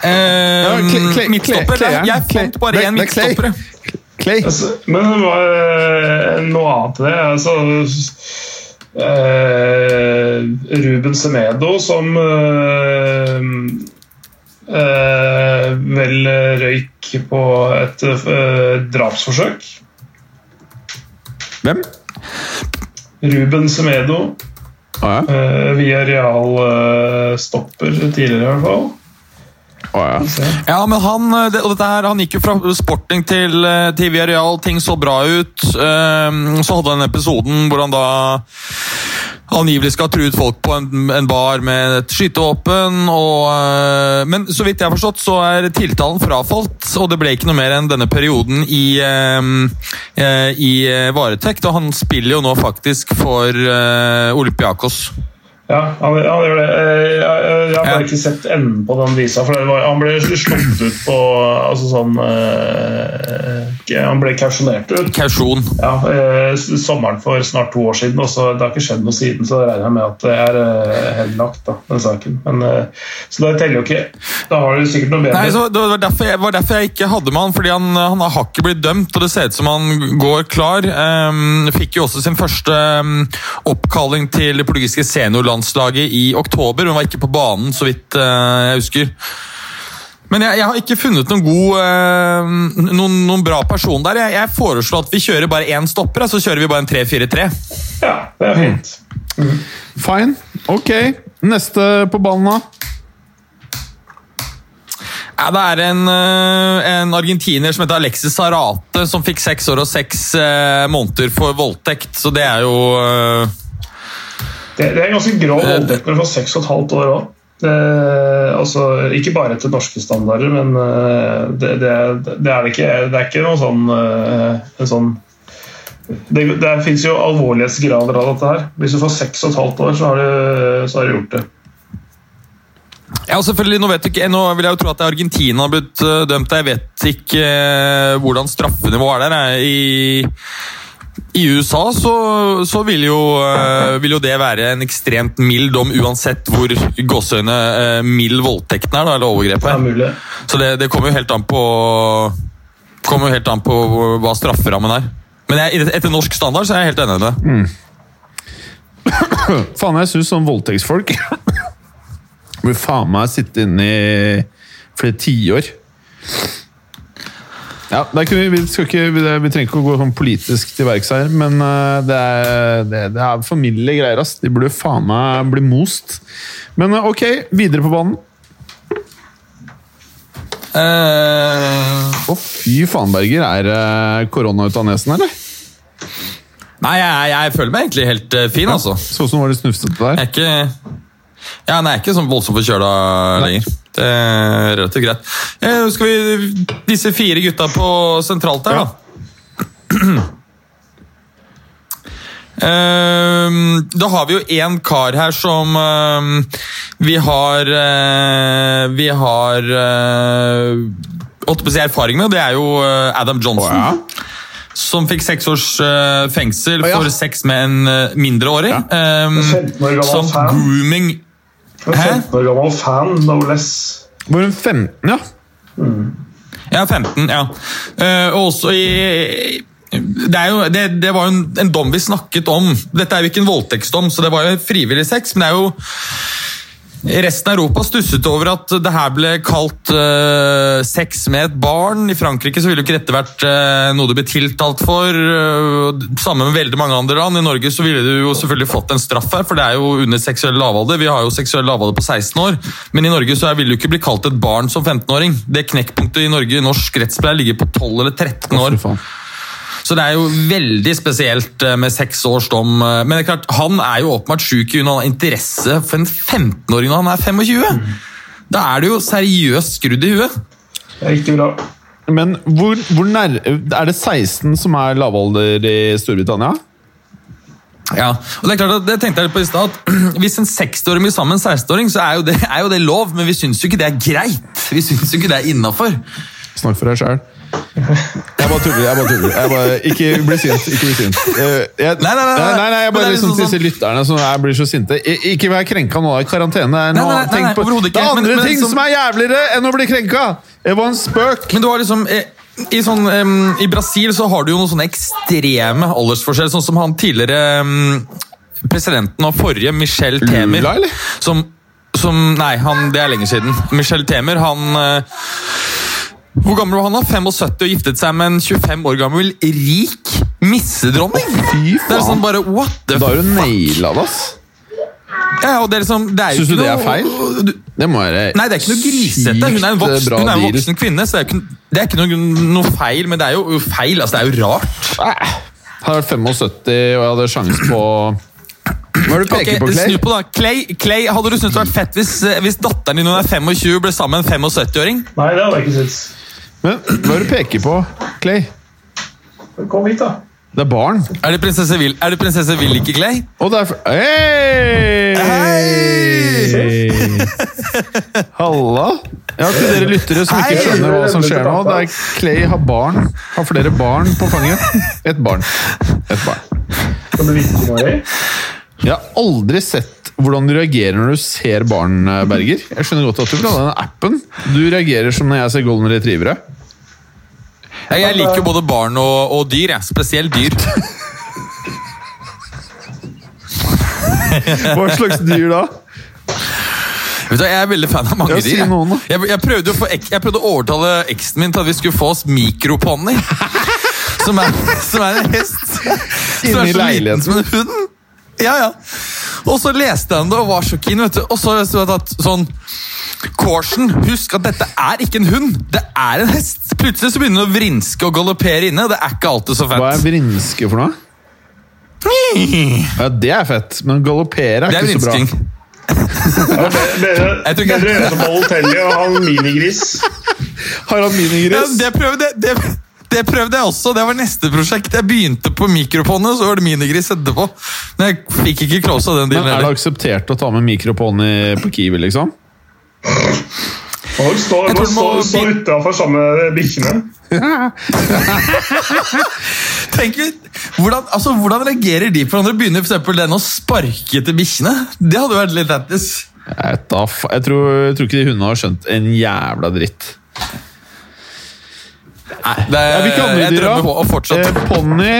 Eh, Clay- Clay- midtstopper? Nei, Jeg fant bare én er midtstopper. Altså, men det var eh, noe annet til det. Altså, uh, Ruben Semedo som vel røyk på et eh, drapsforsøk. Hvem? Ruben Semedo Ah, ja. eh, via realstopper tidligere, i hvert fall. Oh, ja. Ja, men han, eh, det, og dette her, han gikk jo fra sporting til, eh, til Villarreal, ting så bra ut. Så hadde han episoden hvor han da angivelig skal ha truet folk på en, en bar med et skytevåpen. Og, eh, men så vidt jeg har forstått, så er tiltalen frafalt, og det ble ikke noe mer enn denne perioden i, ehm, eh, i eh, varetekt. Og han spiller jo nå faktisk for eh, Olympiakos. Ja, han, han gjør det. Eh, Jeg, jeg, jeg har bare ikke sett enden på den visa. For det var, han ble slått ut på altså sånn eh, Han ble kausjonert ut. Kausjon. Ja, eh, sommeren for snart to år siden. Og så, det har ikke skjedd noe siden, så regner jeg med at det er eh, henlagt, da, den saken. Men, eh, så det teller jo ikke. Da har du sikkert noe bedre. Nei, så Det var derfor jeg, var derfor jeg ikke hadde med han, fordi han, han har ikke blitt dømt, og det ser ut som han går klar. Um, fikk jo også sin første um, oppkalling til det portugisiske seniorlandslaget i oktober, men var ikke på banen, så vidt eh, jeg husker. Men jeg, jeg har ikke funnet noen god eh, noen, noen bra person der. Jeg, jeg foreslår at vi kjører bare én stopper, så kjører vi bare en 3-4-3. Ja, det er fint. Fine. Ok. Neste på ballen, da? Ja, det er en, eh, en argentiner som heter Alexis Sarate, som fikk seks år og seks måneder for voldtekt. Så det er jo Det, det er ganske grov voldtekt når du får seks og et halvt år òg. Altså, ikke bare etter norske standarder, men eh, det, det, det er det ikke. Det er ikke noe sånn, eh, en sånn det, det fins jo alvorlighetsgrader av dette her. Hvis du får seks og et halvt år, så har du, så har du gjort det. Ja, selvfølgelig, nå ikke, nå vil jeg jo tro at det er Argentina har blitt eh, dømt. Jeg vet ikke eh, hvordan straffenivået er der. jeg. I, i USA så, så vil, jo, eh, vil jo det være en ekstremt mild dom, uansett hvor gåseøyne uh, mild voldtekten er, da, eller er overgrepet. Så det, det kommer jo helt an på kommer jo helt an på hva strafferammen er. Men jeg, etter norsk standard så er jeg helt enig i det. Faen, jeg syns sånn voldtektsfolk <laughs> bør faen meg sitte inne i flere tiår. Ja, vi, skal ikke, vi, vi trenger ikke å gå sånn politisk til verks her, men eh, det er, det, det er familiegreier, ass. De burde faen meg bli most. Men eh, ok, videre på banen. Eh, Å, fy faen, Berger. Er korona ut av nesen, eller? nei, jeg, jeg føler meg egentlig helt fin, fin, altså. Så ut som var litt snufsete der. Jeg er ikke ja, nei, jeg er ikke sånn voldsomt forkjøla lenger. Det er relativt greit. Eh, skal vi Disse fire gutta på sentralt her, da. Uh, <clears throat> da har vi jo én kar her som uh, vi har uh, Vi har holdt på å si erfaring med, og det er jo eh, Adam Johnson. Som fikk seks års eh, fengsel oh, ja. for sex med en mindreårig. Ja. 15 år gammel som grooming En Hæ? 15 år gammel fan, no less. Var hun 15, ja? Ja, 15, ja. Eh, og også i det, er jo, det, det var jo en, en dom vi snakket om. Dette er jo ikke en voldtektsdom, så det var jo frivillig sex, men det er jo Resten av Europa stusset over at det her ble kalt uh, sex med et barn. I Frankrike så ville jo ikke dette vært uh, noe det ble tiltalt for. Uh, Samme med veldig mange andre land. I Norge så ville du jo selvfølgelig fått en straff her, for det er jo under seksuell lavalder. Vi har jo seksuell lavalder på 16 år, men i Norge så vil du ikke bli kalt et barn som 15-åring. Det knekkpunktet i Norge i norsk rettspleie ligger på 12 eller 13 år. Så det er jo veldig spesielt eh, med seks års dom. eh, Men det er klart, han er jo åpenbart sjuk i grunn av interesse for en 15-åring når han er 25. Da er det jo seriøst skrudd i huet. Er bra. Men hvor, hvor nær Er det 16 som er lavalder i Storbritannia? Ja, og det er klart at det tenkte jeg litt på i stad, at <clears throat> Hvis en 60-åring blir sammen med en 16-åring, så er jo, det, er jo det lov, men vi syns jo ikke det er greit. Vi syns jo ikke det er innafor. Snakk for deg sjøl. Jeg bare tuller. jeg bare tuller. Jeg bare, ikke bli sint. ikke bli sint. Eh, jeg, Nei, nei, nei, nei. nei, nei, jeg bare liksom liksom disse sånn- lytterne som jeg blir så sinte. Ikke vær krenka nå. i Karantene er noe nei, tenk på. Det er andre Men- men ting som- som er jævligere enn å bli krenka! Det var en spøk. Men du har liksom eh, i, sånn, um, I Brasil så har du jo noen sånne ekstreme aldersforskjeller, sånn som han tidligere um, presidenten av forrige, Michel Temer. Lula? Som, som Nei, han, det er lenge siden. Michel Temer, han eh, Hvor gammel var han da? 75 og giftet seg med en 25 år gammel rik missedronning! Fy Det er sånn bare What the Da har du fuck? naila det, ass. Ja, og det er liksom, det er jo Syns du ikke det er noe- feil? Du- Det må være Nei, det er ikke noe grisete. Hun er en sykt voksen, bra hun er en deal. voksen kvinne, så det er ikke, det er ikke noe, noe feil. Men det er jo feil. altså Det er jo rart. Hadde vært 75 og jeg hadde sjanse på Hva er det du Ok, peker på, Clay? Snu på da. Clay, Clay hadde du syntes det hadde vært fett hvis, eh, hvis datteren din når hun er 25 ble sammen med en 75-åring? Nei, det hadde jeg ikke syntes. Men hva er det du peker på, Clay? Kom hit, da. Det er barn. Er det prinsesse Vil Er det prinsesse Vilike Clay? Og det er f- Hei! Halla! Ja, til dere lyttere som ikke skjønner hva som skjer nå. Det er Clay har barn. Har flere barn på fanget. Et barn. Et barn. Kan du vite noe i? Jeg har aldri sett hvordan du reagerer når du ser barn, eh, Berger. Jeg skjønner godt at du vil ha den appen. Du reagerer som når jeg ser golden retrievere. Jeg, liker både barn og, og dyr. Jeg. Spesielt dyr. <laughs> Hva slags dyr da? Vet du, Jeg er veldig fan av mange dyr. jeg. Jeg, jeg, prøvde å ek- jeg prøvde å overtale eksen min til at vi skulle få oss mikroponni. <laughs> Som som er en hest. Som er så liten som en hund. Ja, ja. Og så leste jeg den og var så keen. vet du. Og så sto det at sånn Caution, husk at dette er ikke en hund, det er en hest. Plutselig så begynner det å vrinske og galoppere inne, det er ikke alltid så fett. Hva er vrinske for noe? Ja, Det er fett, men galoppere er, Det er ikke så bra. vrinsking. Jeg tror ikke- bedre gjøre som på hotellet og ha en minigris. Har han minigris? Ja, det, prøver det, det prøvde jeg også. Det var neste prosjekt. Jeg begynte på mikroponni, så var det minigris etterpå. Men jeg fikk ikke close av den Men er det akseptert å ta med mikroponni på Kiwi, liksom? Nå står Jeg tror må du stå, må utafor sammen med bikkjene. <laughs> Tenk, hvordan, altså, hvordan reagerer de på hverandre? Begynner for eksempel den å sparke til bikkjene? Det hadde vært litt lættis. Jeg, jeg tror ikke de hundene har skjønt en jævla dritt. Det, Ja, Hvilke andre jeg dyr, å fortsette. Eh, Ponni,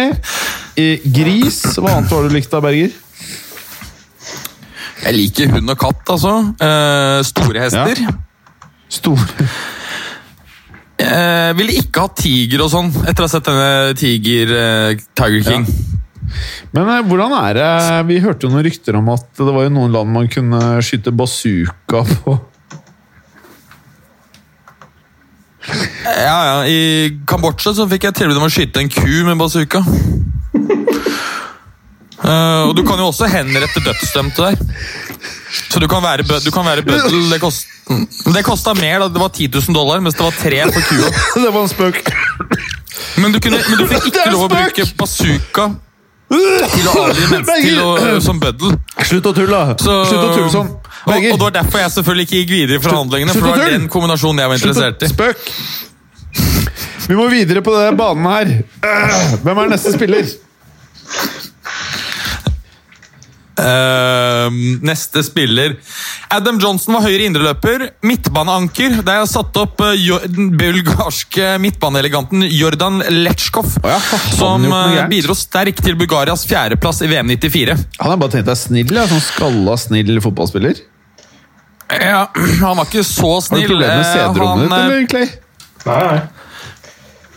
eh, gris Hva annet var det du likte av Berger? Jeg liker hund og katt, altså. Eh, store hester. Store Eh, ville ikke ha tiger og sånn, etter å ha sett denne Tiger eh, Tiger King. Men eh, hvordan er det Vi hørte jo noen rykter om at det var jo noen land man kunne skyte bazooka på. Ja, ja. I Kambodsja så fikk jeg tilbud om å skyte en ku med bazooka. Uh, og du kan jo også henrette dødsdømte der. Så du kan være, du kan være bøddel. Det, kost, det kosta mer, da. Det var 10 000 dollar, mens det var tre for kua. <laughs> det var en spøk. Men du, kunne, men du fikk <laughs> ikke lov å bruke bazooka til å avlive <laughs> mennesker å, som bøddel. Slutt å tulle! Så, Slutt å tulle sånn. og, og det var derfor jeg selvfølgelig ikke gikk videre i forhandlingene. For det var den kombinasjonen jeg var interessert i. spøk! Vi må videre på den banen her. Hvem er neste spiller? Uh, neste spiller Adam Johnson var høyre indreløper. Midtbaneanker. Der jeg har satt opp eh, jo- den bulgarske midtbaneeleganten Jordan Letsjkov. ja, som gærent? bidro sterkt til Bulgarias fjerdeplass i VM 94. Han har bare tenkt deg snill, ja. sånn skalla, snill fotballspiller. Ja, <clears throat> han var ikke så snill. Har du problemer med Eh, CD-rommet ditt, eller, Clay? Nei, nei.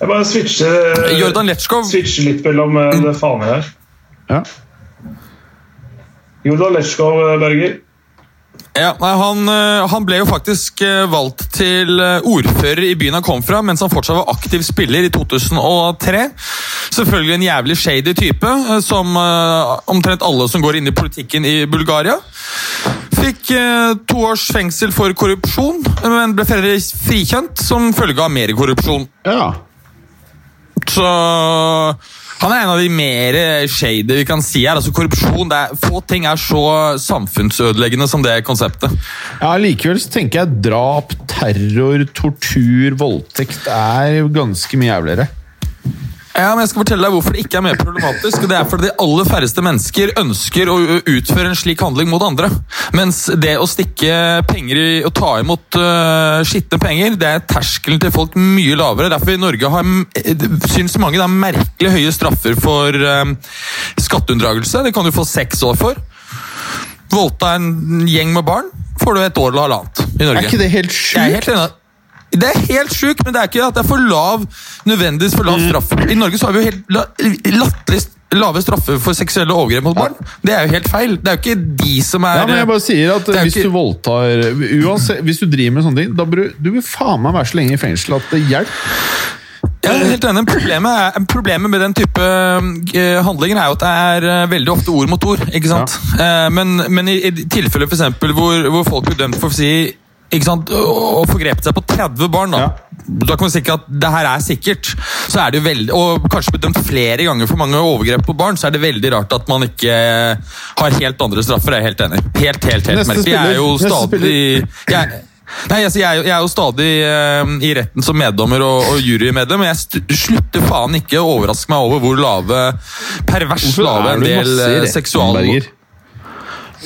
Jeg bare switcher, Jordan Letchkov. switcher litt mellom eh, det faen her. Ja. Jordan Letsjkov, eh, Berger. Ja, nei, han, eh, han ble jo faktisk eh, valgt til eh, ordfører i byen han kom fra, mens han fortsatt var aktiv spiller i 2003. Selvfølgelig en jævlig shady type, eh, som eh, omtrent alle som går inn i politikken i Bulgaria. Fikk eh, to års fengsel for korrupsjon, men ble fri- frikjent som følge av mer korrupsjon. ja. Så han er en av de mer shady vi kan si her. altså Korrupsjon, er, Få ting er så samfunnsødeleggende som det konseptet. Ja, Likevel så tenker jeg drap, terror, tortur, voldtekt er ganske mye jævligere. Ja, men jeg skal fortelle deg hvorfor det ikke er mer problematisk. Det er fordi de aller færreste mennesker ønsker å utføre en slik handling mot andre. Mens det å stikke penger i og ta imot uh, skitne penger, det er terskelen til folk mye lavere. Derfor i Norge har, eh, syns mange det er merkelig høye straffer for uh, skatteunndragelse. Det kan du få seks år for. Voldta en gjeng med barn får du et år eller halvannet i Norge. Er ikke det helt Jeg er sjukt? helt enig. Det er helt sjukt, men det er ikke at det er for lav nødvendigvis for lav Mm. straff. I Norge så har vi jo helt la- latterlig lave straffer for seksuelle overgrep mot barn. Det er jo helt feil. Det er jo ikke de som er Ja, men jeg bare sier at Hvis ikke- du voldtar uansett, Hvis du driver med sånne ting, da bør du, du vil faen meg være så lenge i fengsel at det hjelper. Jeg er helt enig. Problemet, er, problemet med den type eh, handlinger er jo at det er eh, veldig ofte ord mot ord. ikke sant? Ja. men, men i, i tilfeller for eksempel, hvor, hvor folk blir dømt for å si ikke sant, å forgrepet seg på 30 barn, da, Ja. da kan man si at det her er sikkert. Så er det jo veldig, Og kanskje bedømt dømt flere ganger for mange overgrep på barn, så er det veldig rart at man ikke har helt andre straffer. Jeg er helt enig. Helt, helt, helt merkelig. Jeg er jo stadig jeg, Nei, altså, jeg, jeg er jo stadig eh, i retten som meddommer og, og jurymedlem, men jeg slutter faen ikke å overraske meg over hvor lave, pervers lave en del masse i eh, retten, seksual... Berger? Eh,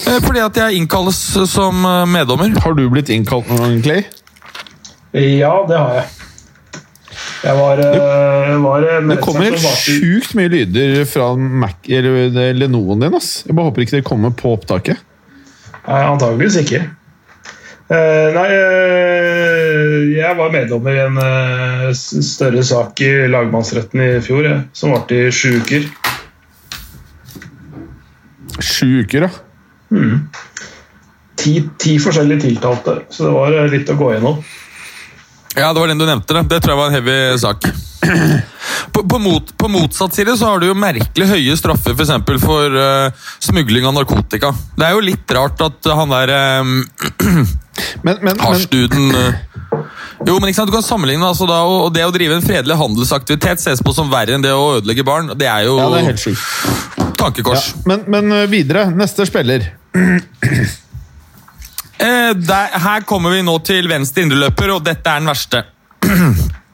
Fordi at jeg innkalles som eh, meddommer. Har du blitt innkalt noen gang, Clay? Ja, det har jeg. Jeg var, eh, var Det kommer helt sjukt mye lyder fra Mac, eller Lenoen din. ass. Jeg bare håper ikke det kommer på opptaket. Nei, antageligvis ikke. Uh, nei, uh, jeg var meddommer i en uh, større sak i lagmannsretten i fjor, jeg, som varte i sju uker. Sju uker, ja. Ti, ti forskjellige tiltalte, så det var eh, litt å gå gjennom. Ja, det var den du nevnte. det. Det tror jeg var en heavy sak. <clears throat> På, på, mot, på motsatt side så har du jo merkelig høye straffer for, eksempel for uh, smugling av narkotika. Det er jo litt rart at han der <clears throat> Men, men, men hasjduden eh, Jo, men ikke sant, du kan sammenligne altså da, og det å drive en fredelig handelsaktivitet ses på som verre enn det å ødelegge barn. Det er jo Ja, det er helt sjukt. Ja. tankekors. Men, men uh, videre. Neste spiller. <clears throat> Eh, der, her kommer vi nå til venstre indreløper, og dette er den verste. <clears throat>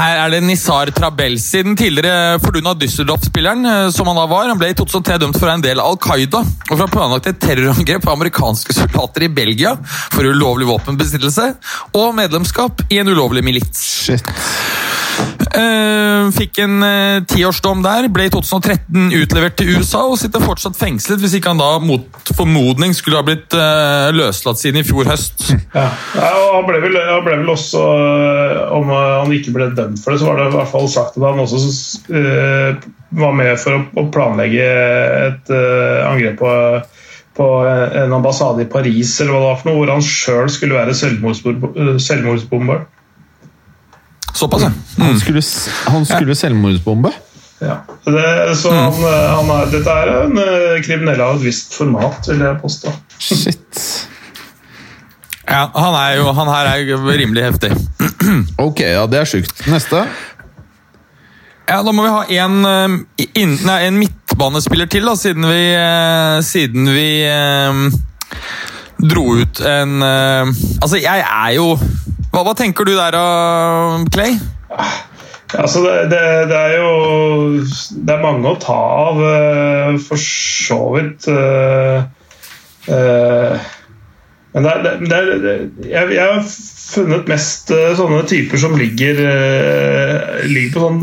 Her er det Nizar Trabelsi, den tidligere Fortuna Düsseldorf-spilleren. eh, som Han da var. Han ble i 2003 dømt for å være en del av Al Qaida og for å ha planlagt et terrorangrep på amerikanske <laughs> soldater i Belgia for ulovlig våpenbesittelse og medlemskap i en ulovlig milits. Shit. Eh, fikk en eh, tiårsdom der, ble i 2013 utlevert til USA og sitter fortsatt fengslet hvis ikke han da mot formodning skulle ha blitt eh, løslatt siden i fjor høst. <laughs> Ja. Ja, han, ble vel, han ble vel også Om han ikke ble dømt for det, så var det i hvert fall sagt at han også uh, var med for å, planlegge et uh, angrep på, på en ambassade i Paris eller hva det var for noe, hvor han sjøl skulle være selvmordsbom- selvmordsbomber. Såpass, ja. Han skulle, han skulle selvmordsbombe? Ja. Det, så han, eh, han er, dette er en eh, kriminell av et visst format, vil jeg påstå. Shit. ja han, er jo, han her er jo rimelig heftig. Ok, ja, det er sjukt. Neste. Ja, Da må vi ha en, in, nei, en midtbanespiller til, da, siden vi, eh, siden vi eh, dro ut en eh, Altså, jeg er jo hva, hva tenker du der, Clay? Altså, det, det, det er jo Det er mange å ta av, eh, for så vidt. eh, eh, Men det er, det, jeg, jeg har funnet mest eh, sånne typer som ligger, eh, ligger på sånn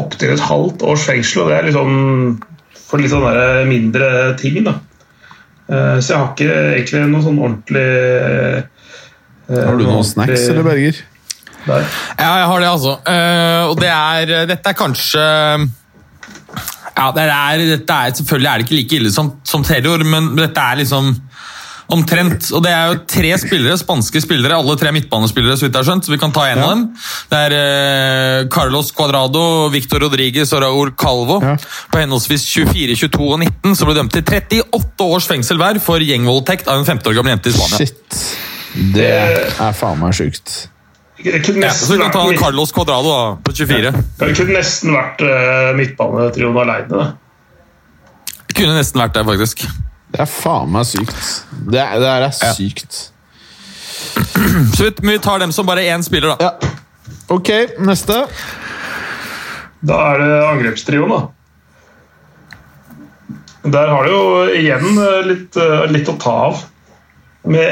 opptil et halvt års fengsel, og det er liksom for litt sånne mindre ting. da. Eh, Så jeg har ikke egentlig noe sånn ordentlig eh, Har du noen snacks, eller, Berger? Der. Ja, jeg har det, altså. Eh, og det er Dette er kanskje Ja, det er, dette er, selvfølgelig er det ikke like ille som, som terror, men dette er liksom omtrent. Og det er jo tre spillere, spanske spillere, alle tre midtbanespillere, så vidt jeg har skjønt. Så vi kan ta en Ja. av dem. Det er eh, Carlos Cuadrado, Victor Rodriguez og Raúl Calvo. Ja. På henholdsvis 24, 22 og 19 så ble dømt til 38 års fengsel hver for gjengvoldtekt av en 15 år gammel jente i Spania. Shit. Det er faen meg sjukt. Det kunne Ja, så vi kan ta Carlos Cuadrado da, på 24. Det kunne nesten vært uh, midtbanetrioen aleine. det. Kunne nesten vært det, faktisk. Det er faen meg sykt. Det, er- det her er Ja. sykt. <clears throat> Så vi, vi tar dem som bare én spiller, da. Ja. Ok, neste. Da er det angrepstrioen, da. Der har du jo igjen eh, litt, eh, litt å ta av. Men,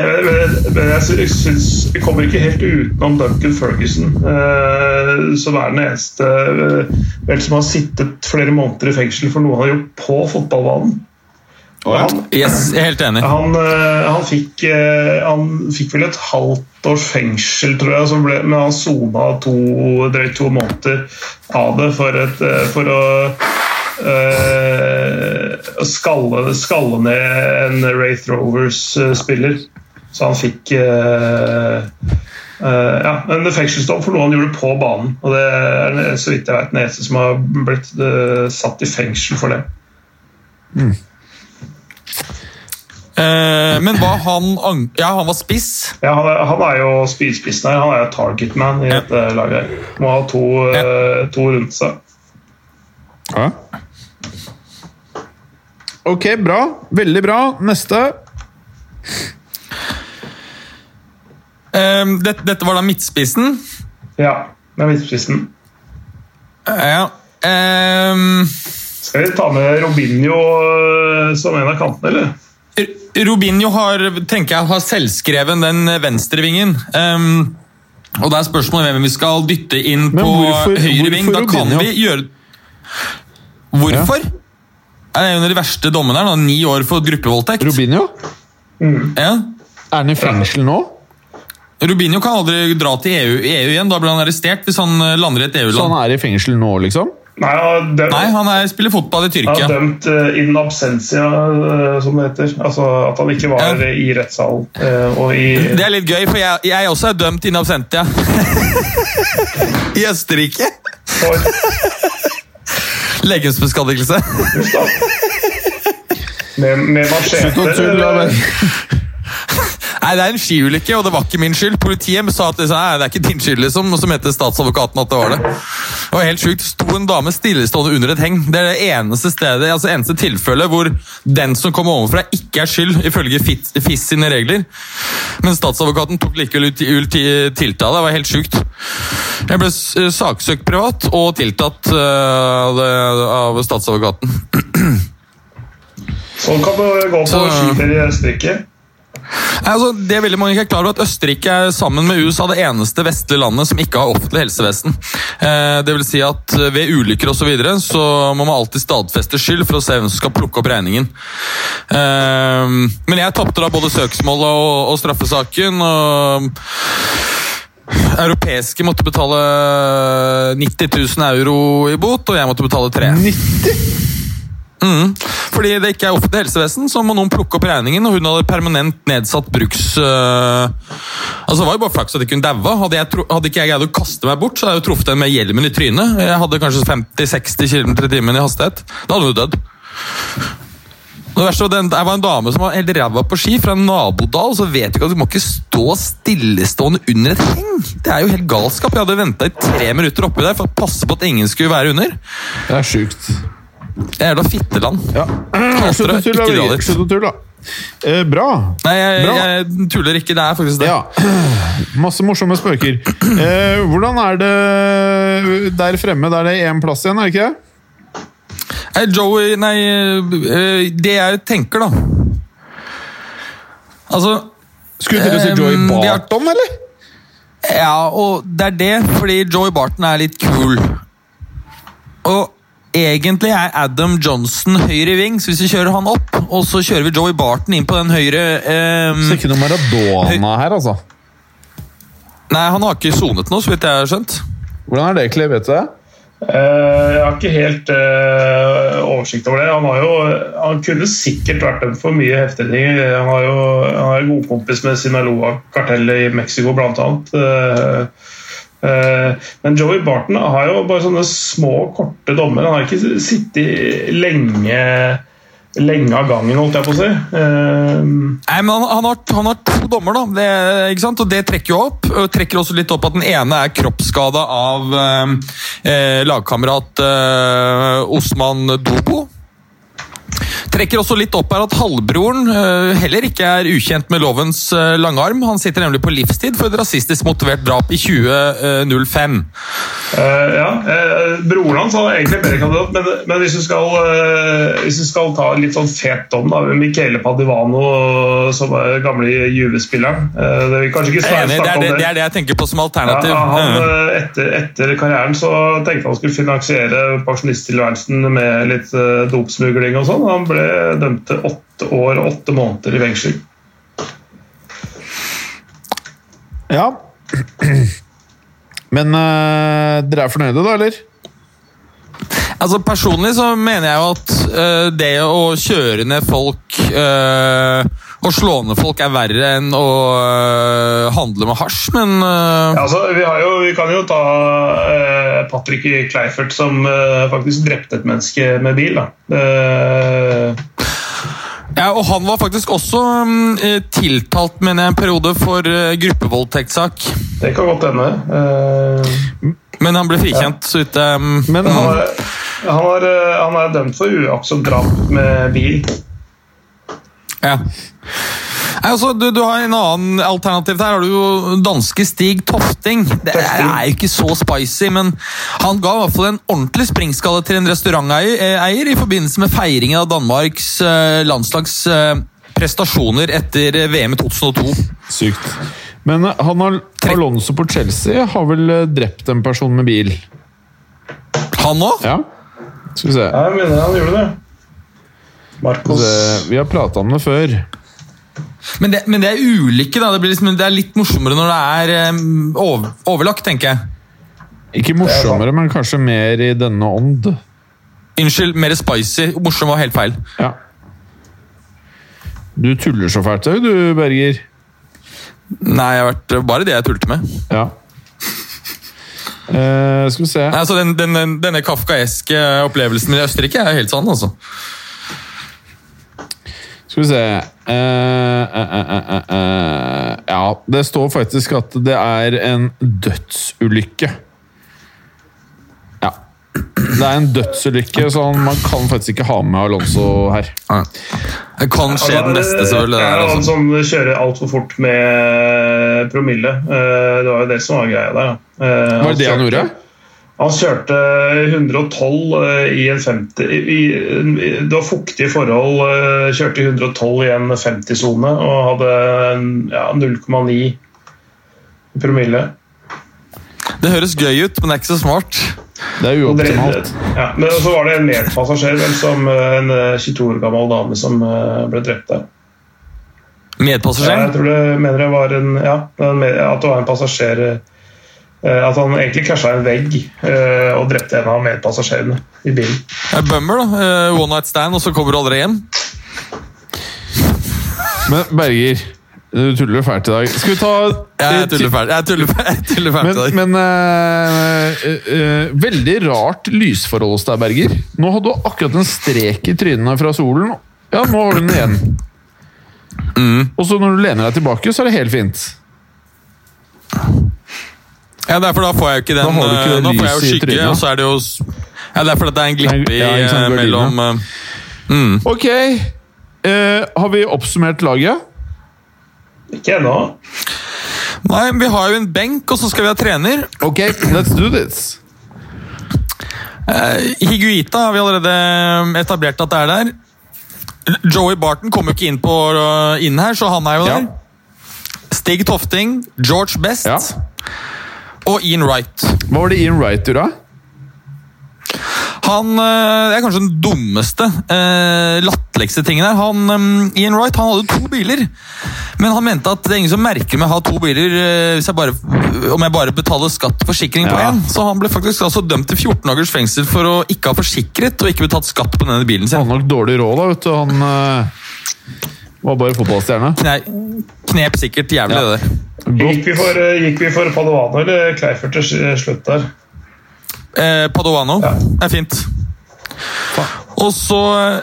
jeg syns vi kommer ikke helt utenom Duncan Ferguson, eh, som er den eneste eh, vel, som har sittet flere måneder i fengsel for noe han har gjort på fotballbanen. Han, Yes, jeg er helt enig. han, eh, han, fikk, eh, han fikk vel et halvt års fengsel, tror jeg, ble, men han sona to, drøyt to måneder av det for, et, for å å skalle, skalle ned en Wraith Rovers-spiller. Så han fikk Uh, eh, ja, en fengselsdom for noe han gjorde på banen. Og det er så vidt jeg vet den eneste som har blitt uh, satt i fengsel for det. Eh, men var han Ja, han var spiss. Ja, han, er, han er jo spydspissen her. Han er jo target man i Ja. dette laget. her. Må ha to, ja. to rundt seg. Ja. Ok, bra. Veldig bra. Neste. Um, dette, dette var da midtspissen. Ja, det er midtspissen. Ja. Um, Skal vi ta med Robinho eh, som en av kantene, eller? Robinho har, tenker jeg, har selvskreven den venstrevingen. Um, og det er spørsmålet hvem vi skal dytte inn Men på hvorfor- høyre ving. Da kan Robinho? vi gjøre Hvorfor? Det er en av de verste dommene her. da. Ni år for gruppevoldtekt. Robinho? Ja. Er han i fengsel nå? Robinho kan aldri dra til EU, EU igjen. Da blir han arrestert hvis han eh, lander i et EU-land. Så han er i fengsel nå, liksom? Nei, han har dømt, Nei, han er, spiller fotball i Tyrkia. han er har dømt uh, in absentia, uh, som det heter. Altså at han ikke var Ja. i rettssalen. Uh, og i Det er litt gøy, for jeg, jeg også er dømt in absentia. <laughs> I Østerrike. for <laughs> Legemsbeskadigelse. med. Med, machete. Slutt å tulle. <laughs> Nei, Det er en skiulykke, og det var ikke min skyld. Politiet sa at det, er ikke din skyld, liksom. Og så mente statsadvokaten at det var det. Var helt sjukt. Sto en dame stillestående under et heng. Det er det eneste stedet, altså eneste tilfellet hvor den som kommer overfra, ikke er skyld, ifølge FIS sine regler. Men statsadvokaten tok likevel ut ut tiltale. Det var helt sjukt. Jeg ble saksøkt privat og tiltatt det- av statsadvokaten. Sånn kan det gå på skiferie i Østerrike. Altså, det er veldig mange ikke klar over at Østerrike er sammen med USA det eneste vestlige landet som ikke har offentlig helsevesen. Eh, det vil si at eh, Ved ulykker og så, videre, så må man alltid stadfeste skyld for å se hvem som skal plukke opp regningen. Eh, men jeg tapte da både søksmålet og straffesaken. og Europeiske måtte betale 90 000 euro i bot, og jeg måtte betale 3 90? Mm. Fordi det ikke er offentlig helsevesen, så må noen plukke opp regningen. Og hun hadde permanent nedsatt bruks... øh, Altså Det var jo bare flaks at ikke hun daua. Hadde, hadde ikke jeg greid å kaste meg bort, så hadde jeg jo truffet henne med hjelmen i trynet. Jeg hadde kanskje 50-60 km i timen i hastighet. Da hadde hun dødd. Det verste var den, Jeg var en dame som var helt ræva på ski fra en nabodal, så vet du ikke at du må ikke stå stillestående under et heng. Det er jo helt galskap. Jeg hadde venta i tre minutter oppi der for å passe på at ingen skulle være under. Det er sjukt. Jævla fitteland. Ja. Slutt å tulle. Slutt å da. Eh, bra. Nei, jeg, Bra. jeg tuller ikke. Det er faktisk det. Ja. Masse morsomme spøker. Eh, hvordan er det der fremme? Der det er én plass igjen, er det ikke det? Nei, Joey Nei, eh, det jeg tenker, da Altså Skulle du til å si Joey Eh, har- Barton, eller? Ja, og det er det, fordi Joey Barton er litt kul. Og egentlig er Adam Johnson høyre ving, så hvis vi kjører han opp, og så kjører vi Joey Barton inn på den høyre eh, Så ikke noe Maradona her, altså. Nei, han har ikke sonet noe, så vidt jeg har skjønt. Hvordan er det, Clay? Vet du det? Eh, Jeg har ikke helt uh, oversikt over det. Han, har jo, han kunne sikkert vært dømt for mye heftige ting. Han har jo han er god kompis med Sinaloa-kartellet i Mexico, blant annet. Eh, Men Joey Barton har jo bare sånne små, korte dommer. Han har ikke sittet lenge, lenge av gangen, holdt jeg på å si. Eh, Nei, men han, han, har, han har to dommer, da. Det, ikke sant? Og det trekker jo opp. Og trekker også litt opp at den ene er kroppsskada av eh, eh, lagkamerat eh, Osman Dobo. Trekker også litt opp her at halvbroren eh, heller ikke er ukjent med lovens langarm. lange arm. Han sitter nemlig på livstid for et rasistisk motivert drap i 2005. Uh, ja, uh, Broren hans var egentlig bedre kandidat, men, men hvis, du skal, uh, hvis du skal ta litt sånn fet dom da, Michele Padivano, som er gamle Juve-spilleren eh, Det det, det, det. er det jeg tenker på som alternativ. Ja, han, eh, etter, etter karrieren så tenkte han skulle finansiere pensjonisttilværelsen med litt dopsmugling og sånn. Han ble dømt til åtte år og åtte måneder i fengsel. Ja. Men øh, dere er fornøyde, da, eller? Altså Personlig så mener jeg jo at øh, det å kjøre ned folk eh, og slå ned folk er verre enn å uh, handle med hasj, men uh... Ja, altså, vi, har jo, vi kan jo ta uh, Patrick Kleifert som faktisk drepte et menneske med bil. Da. Ja, og Han var faktisk også mm, eh, tiltalt mener jeg, en periode for gruppevoldtektssak. det kan godt hende. Men han ble frikjent. så vidt jeg mm, Men han, han, er, han, er, eh, han er dømt for uaktsomt drap med bil. Ja. Nei, altså, du, du har En annen alternativ der har du jo danske Stig Tofting. Det er, jo ikke så spicy, men han ga i hvert fall en ordentlig springskalle til en restauranteier i forbindelse med feiringen av Danmarks eh, landslags eh, prestasjoner etter VM i 2002. Sykt. Men eh, han har, Alonso på Chelsea har vel drept en person med bil? Han òg? Ja? Skal vi se. Jeg mener han gjorde det. Marcos Vi har prata om det før. Men, det- men det er ulike, da. Det, blir liksom, det er litt morsommere når det er over, overlagt, tenker jeg. Ikke morsommere, men kanskje mer i denne ånd. Unnskyld, mer spicy. Morsom var helt feil. Ja. Du tuller så fælt, du, Berger. Nei, jeg har vært bare det jeg tulte med. Ja. Uh, skal vi se Nei, altså, den, den, denne kafkaeske opplevelsen i Østerrike er helt sann, altså. Skal vi se uh, uh, uh, eh, eh. Ja, det står faktisk at det er en dødsulykke. Ja. Det er en dødsulykke, så man kan faktisk ikke ha med Alonso her. Det kan skje den beste, selvfølgelig. Det Ja, han altså. som kjører altfor fort med promille. Eh, Det var jo det som var greia der. da. Eh, Var det det han kjørte- gjorde? Han kjørte 112 eh, i en 50 i, i, Det var fuktige forhold. eh, Kjørte 112 i en 50-sone og hadde ja, 0,9 promille. Det høres gøy ut, men det er ikke så smart. Det er uoptimalt. Ja, men så var det en medpassasjer, vel, som eh, en eh, 22 år gammel dame som ble drept der. Medpassasjer? Ja, jeg tror det mener jeg var en Ja, en at det var en passasjer At han egentlig krasja en vegg eh, og drepte en av medpassasjerene i bilen. Det er bummer, da. Eh, One night stand, og så kommer du aldri hjem. Men Berger, du tuller fælt i dag. Skal vi ta Jeg tuller fælt Jeg tuller fælt, jeg tuller fælt Men, i dag. men uh, uh, uh, veldig rart lysforhold hos deg, Berger. Nå hadde du akkurat en strek i trynet fra solen, Ja, nå har du den igjen. Og så når du lener deg tilbake, så er det helt fint. Ja, derfor da får jeg jo ikke den Da har ikke det eh, Da får jeg jo skygge, og så er det jo Ja, det er fordi det er en glippe i Ja, sant, eh, mellom mm. Ok, eh, har vi oppsummert laget? Ikke ennå. Nei, vi har jo en benk, og så skal vi ha trener. Ok, let's do this. Eh, Higuita har vi allerede etablert at det er der. Joey Barton kommer jo ikke inn, på, eh, inn her, så han er jo Ja. der. Stig Tofting, George Best Ja. Og Ian Wright. Hva var det Ian Wright gjorde? Han eh, Det er kanskje den dummeste, eh, latterligste tingen her. Han, eh, Ian Wright han hadde to biler, men han mente at det er ingen som merker meg å ha to biler eh, jeg bare, om jeg bare betaler skatt og forsikring på Ja. Så han ble faktisk altså dømt til 14 dagers fengsel for å ikke ha forsikret og ikke betalt skatt på denne bilen sin. Han har nok dårlig råd, da. vet du. Han var bare fotballstjerne. Nei, knep sikkert jævlig, Ja. det der. Gikk vi for, eh, gikk vi for Padovano eller Kleifert til slutt der? Eh, Padovano Ja. er fint. Og så eh,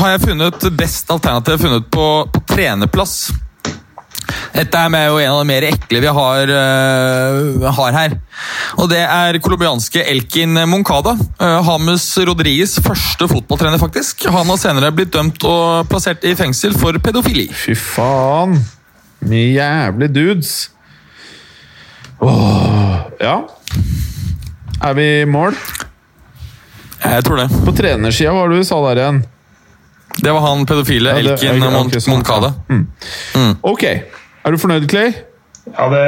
har jeg funnet best alternativ funnet på, på trenerplass. Dette er jo en av de mer ekle vi har, uh, har her. Og det er colombianske Elkin Moncada. Uh, Hames Rodriguez første fotballtrener, faktisk. Han har senere blitt dømt og plassert i fengsel for pedofili. Fy faen. Mye jævlig dudes. Åh, ja. Er vi i mål? Jeg tror det. På trenersida, hva var det du sa der igjen? Det var han pedofile Ja, det- Elkin Moncada Mon ok, sånn. Ok. Er du fornøyd, Clay? Ja, det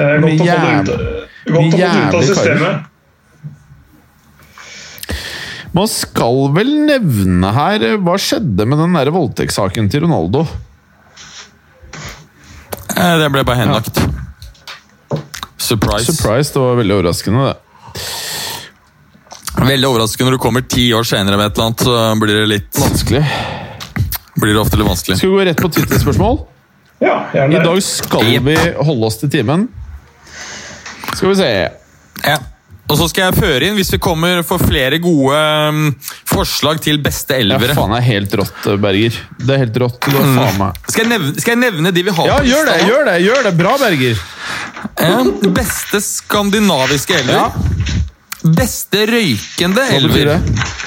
er Godt å få det ut, godt å få det ut av systemet. Man skal vel nevne her Hva skjedde med den voldtektssaken til Ronaldo? Eh, Det ble bare henlagt. Surprise. Surprise, det var veldig overraskende, det. Veldig overraskende når du kommer ti år senere med et eller annet, så blir det litt Vanskelig. blir det ofte litt vanskelig. Skal vi gå rett på Twitter-spørsmål? Ja, gjerne. I dag skal vi holde oss til timen. Skal vi se Ja. Og så skal jeg føre inn, hvis vi kommer for flere gode um, forslag til beste elvere. Ja, faen, det er helt rått, Berger. Det er helt rått. Du er faen meg Skal, jeg nevne, skal jeg nevne de vi har Ja, gjør det! Gjør det! gjør det Bra, Berger. Eh, beste skandinaviske elver. Ja. Beste røykende Hva betyr elver.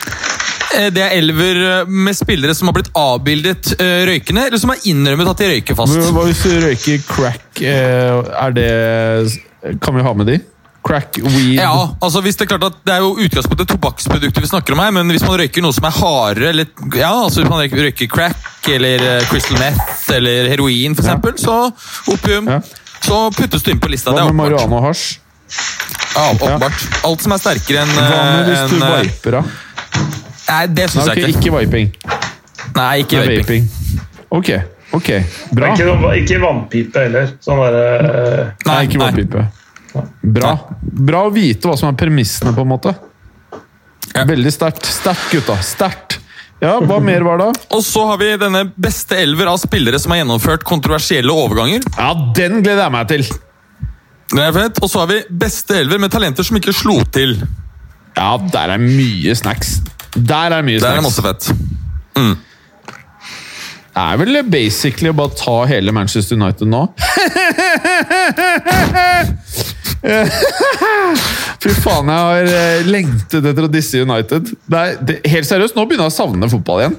Det? Eh, er elver eh, med spillere som har blitt avbildet eh, røykende, eller som har innrømmet at de røyker fast. Hva hvis du røyker crack? Er det Kan vi ha med de? Crack, weed Ja, altså hvis Det er klart at det er jo utgangspunktet tobakksprodukter vi snakker om her, men hvis man røyker noe som er hardere, eller ja, altså hvis man røyker, crack eller crystal meth eller heroin for eksempel, så opium, Ja. så puttes du inn på lista. Hva med marihuana og hasj? Ja, åpenbart. Alt som er sterkere enn Hva med hvis du eh, viper, da? Nei, det syns okay, jeg ikke. ikke viping. Nei, ikke Nei, vaping. vaping. Ok, ok. Bra. Ikke, ikke vannpipe heller. Sånn derre Nei, ikke vannpipe. Bra. Bra å vite hva som er premissene, på en måte. Ja. Veldig sterkt. Sterkt, gutta. Sterkt. Ja, hva <laughs> mer var det? Og så har vi denne beste elver av spillere som har gjennomført kontroversielle overganger. Ja, den gleder jeg meg til! Den er fett. Og så har vi beste elver med talenter som ikke slo til. Ja, der er mye snacks. Der er mye Der er masse fett. Det er vel basically å bare ta hele Manchester United nå. <laughs> Fy faen, jeg har eh, lengtet etter å disse United. Det er, det, helt seriøst, nå begynner jeg å savne fotball igjen.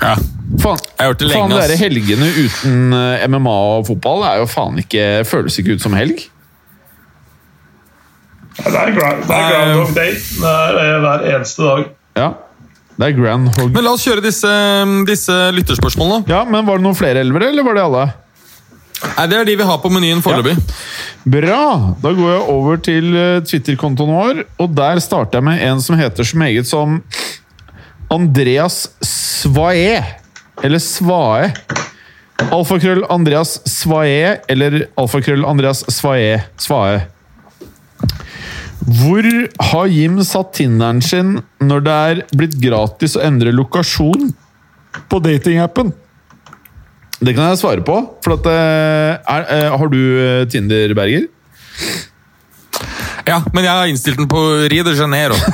Ja. Faen, Jeg har hørt det lenge, faen det der helgene uten eh, MMA og fotball er jo faen ikke, føles ikke ut som helg. Det er, gra det er Groundhog Day. Det er eh, hver eneste dag. Ja, det er grand hog. Men la oss kjøre disse, disse lytterspørsmålene. Ja, men Var det noen flere elvere, eller var det alle? Nei, Det er de vi har på menyen foreløpig. Bra! Da går jeg over til eh, Twitter-kontoen vår, og der starter jeg med en som heter så meget som Andreas Svae. Eller Svae. Alfakrøll Andreas Svae, eller alfakrøll Andreas Svae. Svae. Hvor har Jim satt Tinderen sin når det er blitt gratis å endre lokasjon på datingappen? Det kan jeg svare på. For at, er, er, eh, har du eh, Tinder, Berger? Ja, Men jeg har innstilt den på Rio de Janeiro. <laughs>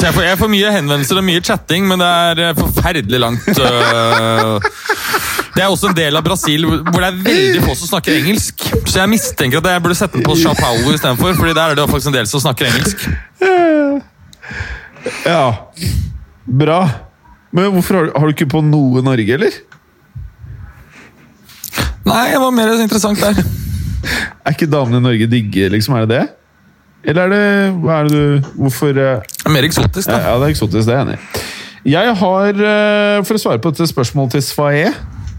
Jeg får, jeg får mye henvendelser og mye chatting, men det er eh, forferdelig langt. øh. <laughs> Det er også en del av Brasil hvor det er veldig få som snakker engelsk. Så jeg mistenker at jeg burde sette den på Sao Paulo istedenfor, Fordi der er det faktisk en del som snakker engelsk. Ja. Bra. Men hvorfor har du, har du ikke på noe Norge, eller? Nei, det var mer interessant der. Er ikke damene i Norge digge, liksom? Er det det? Eller er det Hva er det du Hvorfor eh, Mer eksotisk, da. ja, det er eksotisk, det er jeg enig i. Jeg har, eh, for å svare på dette spørsmålet til Svaé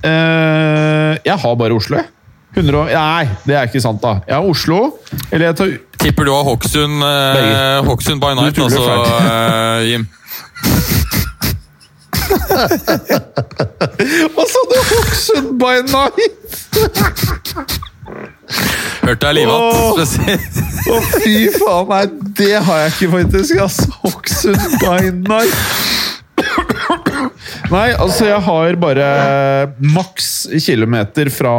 eh, Jeg har bare Oslo, jeg. 100 og, nei, det er ikke sant, da. Jeg har Oslo. Eller jeg tar Tipper du har Hokksund uh, Hokksund by night, altså, øh, Jim. <laughs> Hva sa du? Hokksund by night? Hørte jeg livet att. Å, fy faen. Nei, det har jeg ikke, faktisk. ass. Hokksund by night. Nei, altså, jeg har bare maks kilometer fra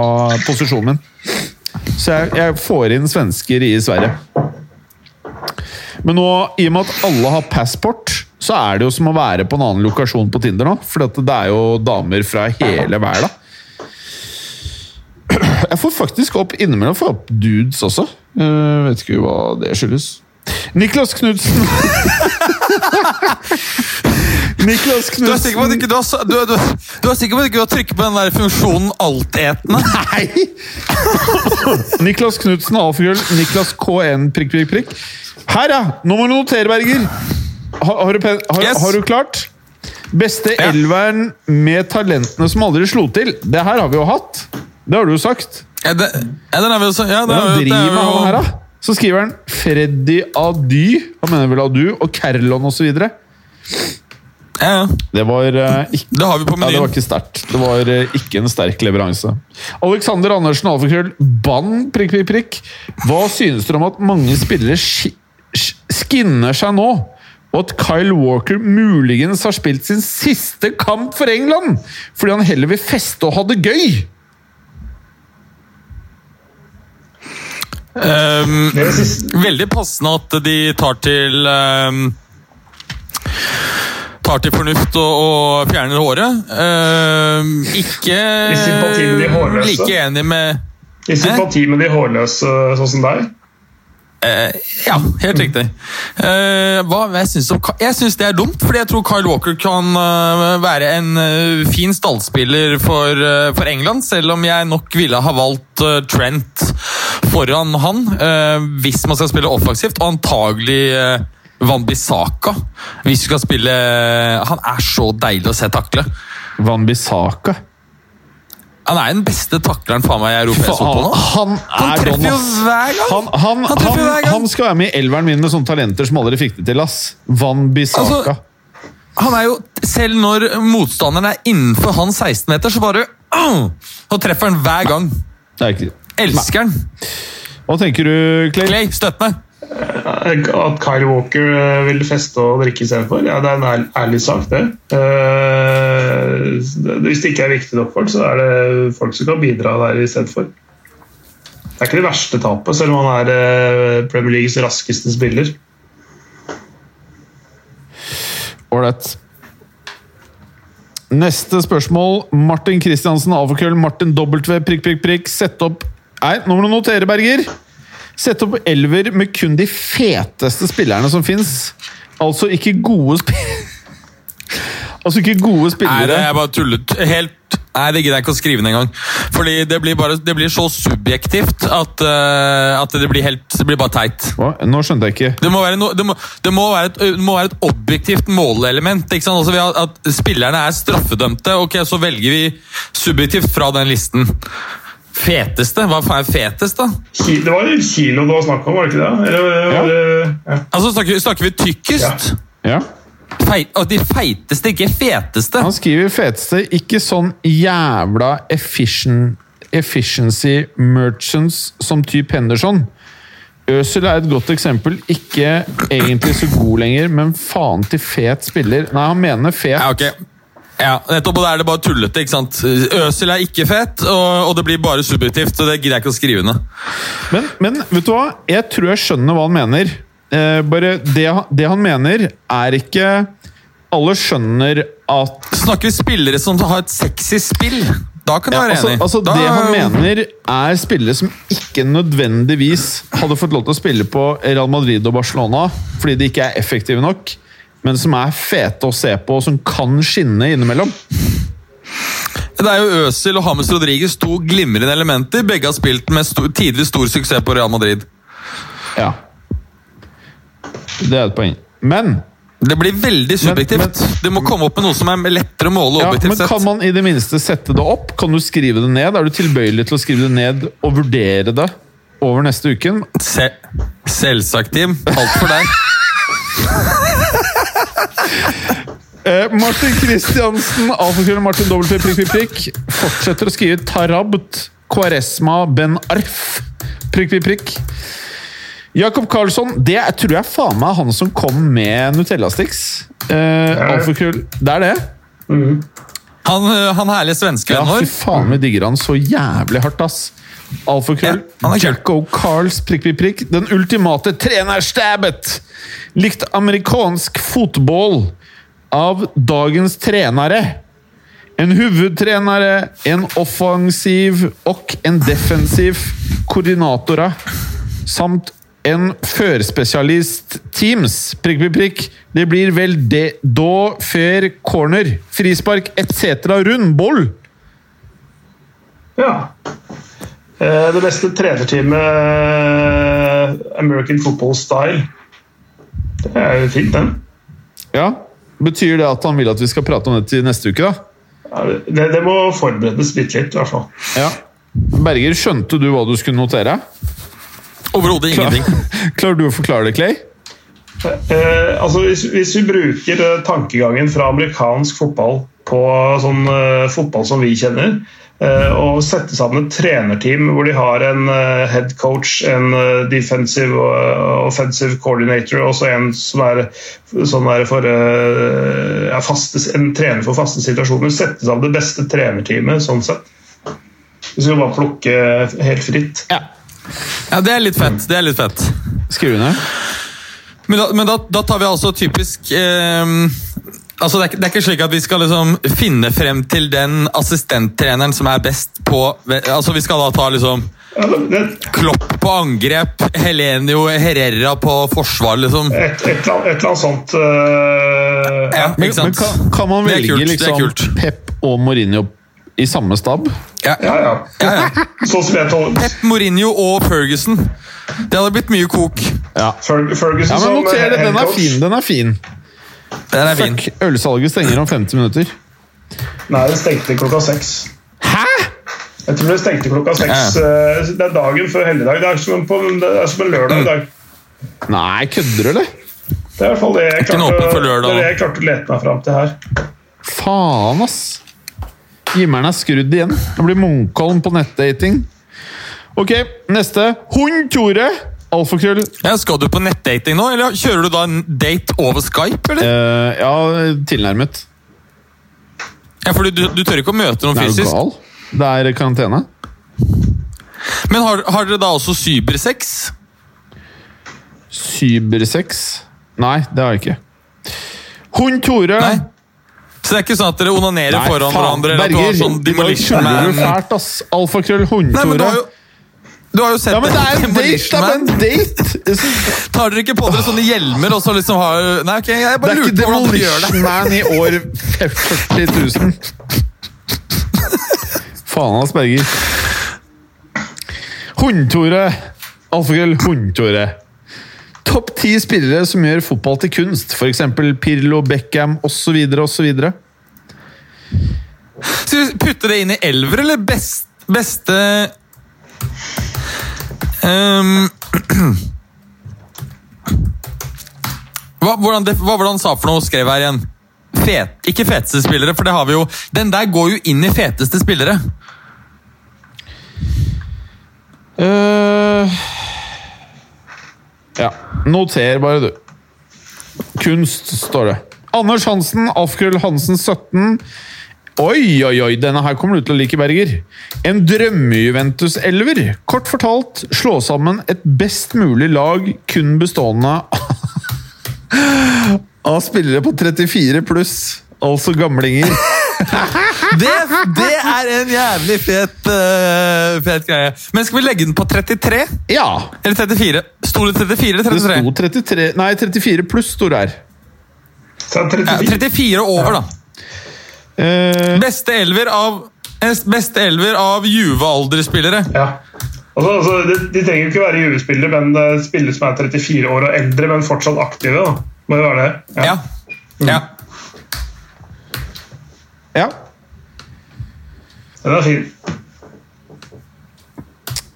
posisjonen min. Så jeg, jeg får inn svensker i Sverige. Men nå, i og med at alle har passport, så er det jo som å være på en annen lokasjon på Tinder nå. For det er jo damer fra hele verden. Jeg får faktisk opp innimellom får opp dudes også. Jeg vet ikke hva det skyldes. Niklas Knudsen <laughs> Niklas Du er sikker på at Knudsen ikke du har, du, du, du er sikker på at ikke du har trykket på den der funksjonen altetende? Nei! <laughs> Niklas Knudsen, alfakrøll, Niklas KN, prikk, prikk, prikk. Her, ja! Nå må du notere, Berger. Har, har, du, pen- har, Yes. har du klart? Beste Ja. elveren med talentene som aldri slo til. Det her har vi jo hatt. Det har du jo sagt. Ja, det, ja, den er vel så, ja, det det er driver han her, da? Så skriver han Freddy Ady, han mener vel Adu, og Kerlon osv. Ja. Det var uh, ikke Det har vi på ja, det var ikke sterkt. Det var uh, ikke en sterk leveranse. Alexander Andersen, alfakrøll, bann, prikk, prikk, prikk. Hva synes dere om at mange spillere sk- skinner seg nå? Og at Kyle Walker muligens har spilt sin siste kamp for England fordi han heller vil feste og ha det gøy? Um, veldig passende at de tar til um, Tar til fornuft og, og fjerner håret. Uh, ikke like enig med I sympati med de hårløse sånn som deg. Eh, ja, helt riktig. Eh, hva jeg syns om Jeg syns det er dumt, fordi jeg tror Kyle Walker kan eh, være en eh, fin stallspiller for, eh, for England, selv om jeg nok ville ha valgt Trent foran han, eh, hvis man skal spille offensivt, og antagelig Van Bissaka, hvis du skal spille Han er så deilig å se takle. Van Bissaka. Han er den beste takleren faen meg i europeisk fotball nå. han Han er treffer jo hver gang! Han, han, Han treffer hver gang. han skal være med i elveren min med sånne talenter som aldri fikk det til. ass. Van Bissaka. Altså, Han er jo, Selv når motstanderen er innenfor hans 16-meter, så bare uh, Så treffer han hver gang. er. Elsker han. Hva tenker du, Clay? Clay, støtt meg. At Kyle Walker eh, vil feste og drikke istedenfor, ja, det er en ærlig, sak, det. Eh, Hvis det ikke er viktig nok folk, så er det folk som kan bidra der istedenfor. Det er ikke det verste tapet, selv om han er eh, Premier Leagues raskeste spiller. Ålreit. Neste spørsmål. Martin Kristiansen, alfakrøll. Martin W, prikk, prikk, prikk. Sett opp Nei, nå må du notere, Berger. Sett opp elver med kun de feteste spillerne som fins. Altså ikke gode sp... <laughs> altså ikke gode Nei, det er bare tullet. Helt Nei, det gidder jeg ikke å skrive ned engang. Fordi det blir, bare, det blir så subjektivt at, uh, at det blir helt Det blir bare teit. Hva? Nå skjønte jeg ikke. Det må være, no, det må, det må være, et, må være et objektivt målelement. ikke sant? Altså, vi har- at Spillerne er straffedømte, ok, så velger vi subjektivt fra den listen. Feteste? Hva faen er fetest, da? Det var kilo det var snakk om, var det ikke det? Eller, var det ja. Altså, Snakker, snakker vi tykkest? Ja. Feit, og de feiteste, ikke feteste? Han skriver feteste, ikke sånn jævla efficient, efficiency merchants som type Henderson. Øzil er et godt eksempel. Ikke egentlig så god lenger, men faen til fet spiller. Nei, han mener fet. Ja, ok. Ja, nettopp, og Da er det bare tullete. ikke sant? Øsel er ikke fett, og, og det blir bare subjektivt. så Det gidder jeg ikke å skrive ned. Men, men vet du hva? Jeg tror jeg skjønner hva han mener. eh, bare det, det han mener, er ikke Alle skjønner at Snakker vi spillere som har et sexy spill? Da kan jeg ja, være altså, enig. altså da, Det han mener, er spillere som ikke nødvendigvis hadde fått lov til å spille på Real Madrid og Barcelona fordi de ikke er effektive nok, men som er fete å se på, og som kan skinne innimellom. Det er jo Øzil og James Rodriguez to glimrende elementer. Begge har spilt med stor, tidvis stor suksess på Real Madrid. Ja. Det er et poeng. Men Det blir veldig subjektivt. det må komme opp med noe som er lettere å måle Ja, men. Kan man i det minste sette det opp? Kan du skrive det ned? Er du tilbøyelig til å skrive det ned og vurdere det over neste uken? Se, selvsagt, Team. Alt for deg. <laughs> Eh, Martin Kristiansen, alfakrøll Martin W. Prikk, prikk, prikk, fortsetter å skrive Tarabt Kvaresma, Ben Arf. Prikk, prikk, prikk. Jakob Karlsson, det er, tror jeg faen meg er han som kom med Nutella-sticks. Eh, alfakrøll Det er det? Han, øh, han herlige svensken Ja, fy faen, vi digger han så jævlig hardt, ass. Alfakrøll. Ja. Jacko Carls, prikk, prikk, prikk. Den ultimate trenerstabet! Likt amerikansk fotball av dagens trenere. En hovedtrenere, en offensiv og en defensiv koordinator samt en førspesialist teams. Prikk, prikk, prikk. Det blir vel det da før corner, frispark etc. rundboll. Ja. Eh, Det beste trenerteamet eh, American Football Style. Det er jo fint, den. Ja. Betyr det at han vil at vi skal prate om det til neste uke, da? Ja, det, det må forberedes bitte litt, i hvert fall. Ja. Berger, skjønte du hva du skulle notere? Overhodet ingenting. <laughs> Klarer du å forklare det, Clay? Eh, altså hvis, hvis vi bruker eh, tankegangen fra amerikansk fotball på sånn eh, fotball som vi kjenner, og sette sammen et trenerteam hvor de har en eh, head coach, en eh, defensive og offensive coordinator og så en som er, sånn er for, eh, ja, faste, en trener for faste situasjoner. Sette sammen det beste trenerteamet sånn sett. Hvis vi bare plukker helt fritt. Ja. Ja, Det er litt fett. det er litt fett. Skru under. ned? Men da, men da, da tar vi altså typisk ehm, altså det, er, det er ikke slik at vi skal liksom finne frem til den assistenttreneren som er best på altså Vi skal da ta liksom Klopp på angrep, Helenio Herrera på forsvar, liksom. et, et, eller annet- et eller annet sånt Uh, Ja, ikke sant? men kan, kan man velge kult, liksom. Pep og Mourinho i samme stab? Ja, Ja, ja. ja, ja. Sånn som jeg tåler Pep Mourinho og Ferguson. Det hadde blitt mye kok. Ja. Ferguson ja, men noter det. Den er fin. Den er fin. Den er fin. Fuck, ølsalget stenger om 50 minutter. Nei, det stengte klokka seks. Hæ?! Jeg tror det stengte klokka seks. Ja. Det er dagen før helligdag. Det er som, på, det er som en lørdag i dag. Nei, kødder du, eller? Det er i hvert fall det jeg klarte, det jeg å lete meg fram til her. Faen, ass. Himmelen er skrudd igjen. Det blir Munkholm på nettdating. Ok, neste. Hund Tore. Alfakrøll. Ja, skal du på nettdating nå, eller kjører du da en date over Skype? eller? Eh, ja, tilnærmet. Ja, for du, du, du tør ikke å møte noen Det er jo fysisk. gal. Det er karantene. Men har, har dere da også cybersex? Cybersex? Nei, det har jeg ikke. Hund Tore. Nei. Så det er ikke sånn at dere onanerer Nei, foran faen, hverandre? eller at du Berger, har sånn i dag demolition du man? fælt, ass. Alfakrøll Hund Nei, men du har jo, du har jo sett Ja, men det er en <laughs> date! Det er en date! <laughs> Tar dere ikke på dere sånne hjelmer og så liksom har Nei, ok, jeg bare lurer på hvordan dere gjør det. Demolition Man i år <laughs> 40 000. Faen, ass, Berger. Hundtore. Alfakrøll Hundtore. Topp ti spillere som gjør fotball til kunst. F.eks. Pirlo, Beckham osv. osv. Skal vi putte det inn i elver, eller best, beste Ehm, <clears throat> hva, hvordan, hva var det han sa for noe, skrev her igjen? Fet, ikke feteste spillere, for det har vi jo Den der går jo inn i feteste spillere. Uh, ja. Noter bare, du. Kunst, står det. Anders Hansen, Alfgrill Hansen 17. Oi, oi, oi, denne her kommer du til å like, Berger. En drømme-Juventus-elver. Kort fortalt, slå sammen et best mulig lag kun bestående av spillere på 34 pluss, altså gamlinger. <laughs> Det, det er en jævlig fet, uh, fet greie. Men skal vi legge den på 33? Ja! Eller 34? Sto det 34 eller Det 33? sto 33 Nei, 34 pluss sto det her. Så er det Ja, 34. 34 over, da. Eh, Beste elver av eh, Beste elver av Juve-alderspillere. Ja. Altså, altså, de, de trenger jo ikke være juvespillere, men uh, spillere som er 34 år og eldre, men fortsatt aktive. da. Må jo være det. Ja. ja. ja. Den er fin.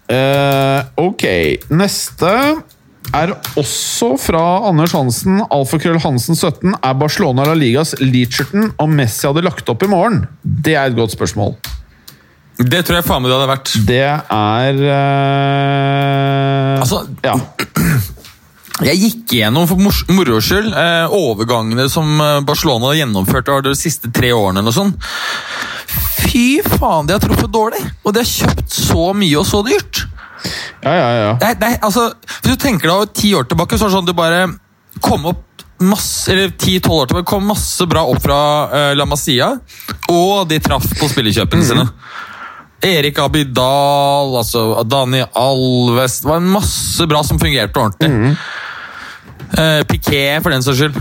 Uh, ok. Neste er også fra Anders Hansen. Alfakrøll Hansen 17. Er Barcelona La Ligas Leacherton om Messi hadde lagt opp i morgen? Det er et godt spørsmål. Det tror jeg faen meg det hadde vært. Det er eh, Altså, Ja. <clears throat> Jeg gikk gjennom for moro skyld eh, overgangene som eh, Barcelona har gjennomført de siste tre årene. eller sånn. Fy faen, de har truffet dårlig! Og de har kjøpt så mye og så dyrt. Ja, ja, ja. Nei, nei, altså, hvis du tenker deg ti år tilbake, så er det sånn at du bare kom opp masse, eller 10-12 år tilbake, kom masse bra opp fra uh, La Masia, og de traff på spillekjøpene sine. Erik Abidal, altså Dani Alves Det var en masse bra som fungerte ordentlig. Eh, Piquet, for den saks skyld.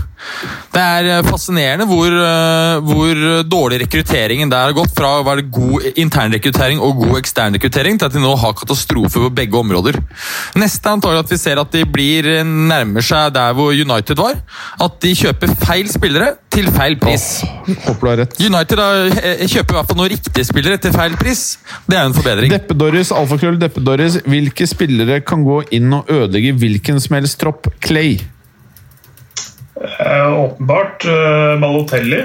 Det er eh, fascinerende hvor, eh, hvor dårlig rekrutteringen der har gått fra å være god internrekruttering og god eksternrekruttering til at de nå har katastrofe på begge områder. Neste er antagelig at vi ser at de blir eh, nærmer seg der hvor United var. At de kjøper feil spillere til feil pris. United kjøper i hvert fall noen riktige spillere til feil pris. Det er jo en forbedring. Deppe-Doris, alfakrøll Deppe-Doris. Hvilke spillere kan gå inn og ødelegge hvilken som helst tropp? Clay. Eh, åpenbart uh, Balotelli.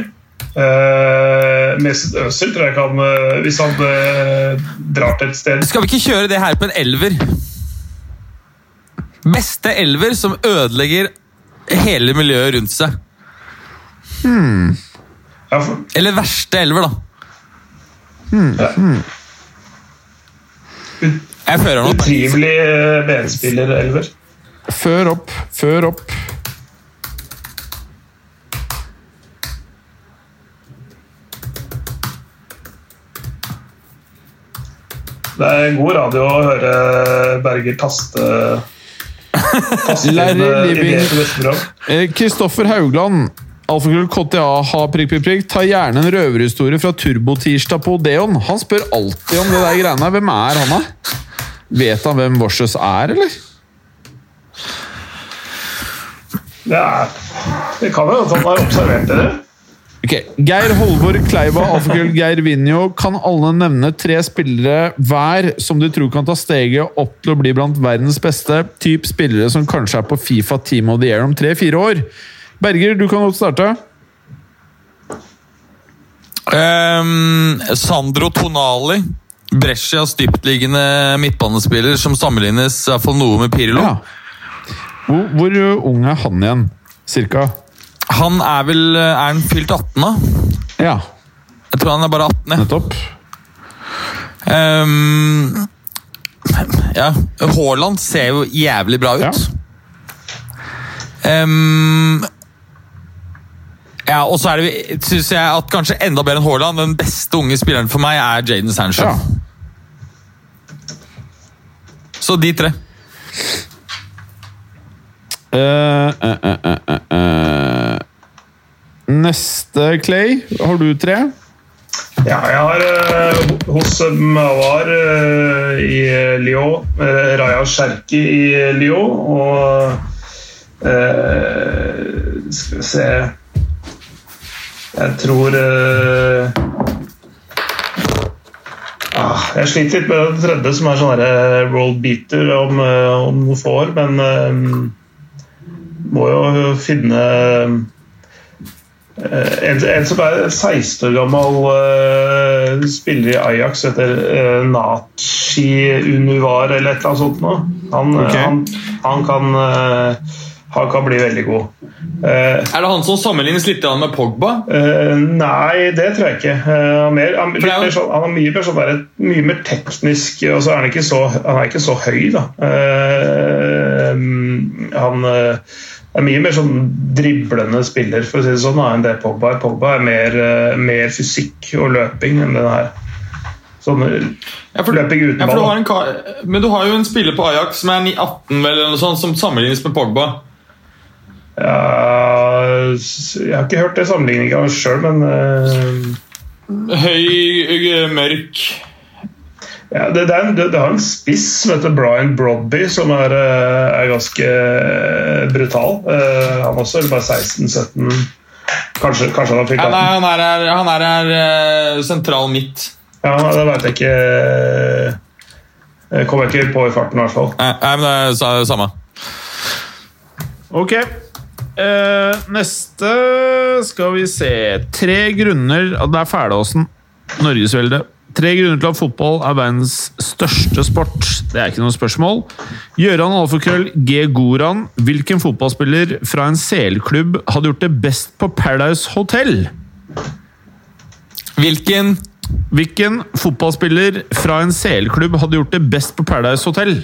Uh, Mesut Özil tror jeg kan eh, Hvis han eh, drar til et sted Skal vi ikke kjøre det her på en elver? Beste elver som ødelegger hele miljøet rundt seg. ja, for, Eller verste elver, da. ja. Jeg fører nå. Utrivelig eh, medspiller, Elver. Før opp, før opp. Det er god radio å høre Berger taste <laughs> Larry Living. Eh, Kristoffer Haugland. Alfakrøll KTA ha prikk, prikk, prikk. Ta gjerne en røverhistorie fra Turbotirsdag på Odeon. Han spør alltid om det der greiene. Hvem er han, da? Vet han hvem Vorsøs er, eller? Det, er, det kan jo hende han har observert dere. Ok, Geir Holvor Kleiva, alfakrøll Geir Vinjo. Kan alle nevne tre spillere hver som du tror kan ta steget opp til å bli blant verdens beste? Typ spillere som kanskje er på Fifa Team of the Year om tre-fire år. Berger, du kan godt starte. Um, Sandro Tonali. Brescias dyptliggende midtbanespiller som sammenlignes i hvert fall noe med Pirlo. Ja. Hvor, hvor ung er han igjen? Cirka? Han er vel Er han fylt 18, da? Ja, Jeg tror han er bare 18. Ja. nettopp. Um, ja. Haaland ser jo jævlig bra ut. Ja. Um, ja, og så er det, synes jeg at kanskje enda bedre enn Haaland, den beste unge spilleren for meg er Jaden Sancho. Ja. Så de tre. Uh, uh, uh, eh, eh, eh. Neste, Clay. Har du tre? Ja, jeg har eh, hos Mawar eh, i Lyon, uh, Raja Cherki i Lyon og eh, Skal vi se Jeg tror eh, ah, Jeg sliter litt med den tredje, som er sånn world roll beater om, eh, om noen få år, men eh, må jo finne Eh, en, en som er 16 år gammel uh, spiller i Ajax, heter uh, Nachi Unuvar eller et eller annet sånt. noe. Han, okay. han, han kan uh, han kan bli veldig god. Eh, Er det han som sammenlignes litt med Pogba? eh, nei, det tror jeg ikke. Eh, han, er mer, han, er litt mer sånn, han er mye mer, sånn der, mye mer teknisk, og så er han ikke så, han er ikke så høy, da. Eh, han eh, er mye mer sånn driblende spiller, for å si det sånn, enn det Pogba er. Pogba er mer, eh, mer fysikk og løping enn den her. Sånn Ja, for, løping uten ja, ball. en kar, men du har jo en spiller på Ajax som er 18 vel, eller noe sånt, som sammenlignes med Pogba. Ja, jeg har ikke hørt det sammenligninga sjøl, men uh... Høy, mørk ja, det, det, er en, det, det har en spiss som heter Brian Brodby, som er, eh, er ganske eh, brutal. Uh, Han også, eller bare 16-17 Kanskje, kanskje han har fylt ja, nei, Han er, her- han er her sentral midt. Ja, det veit jeg ikke Jeg kommer ikke på i farten, i hvert fall. Nei, nei, men det er det samme. Ok. Uh, neste skal vi se Tre grunner Det er Fælåsen. Norgesveldet. Tre grunner til at fotball er verdens største sport. Det er ikke noe spørsmål. Gøran Alfakrøll G. Goran. Hvilken fotballspiller fra en CL-klubb hadde gjort det best på Paradise Hotel? Hvilken Hvilken fotballspiller fra en CL-klubb hadde gjort det best på Paradise Hotel?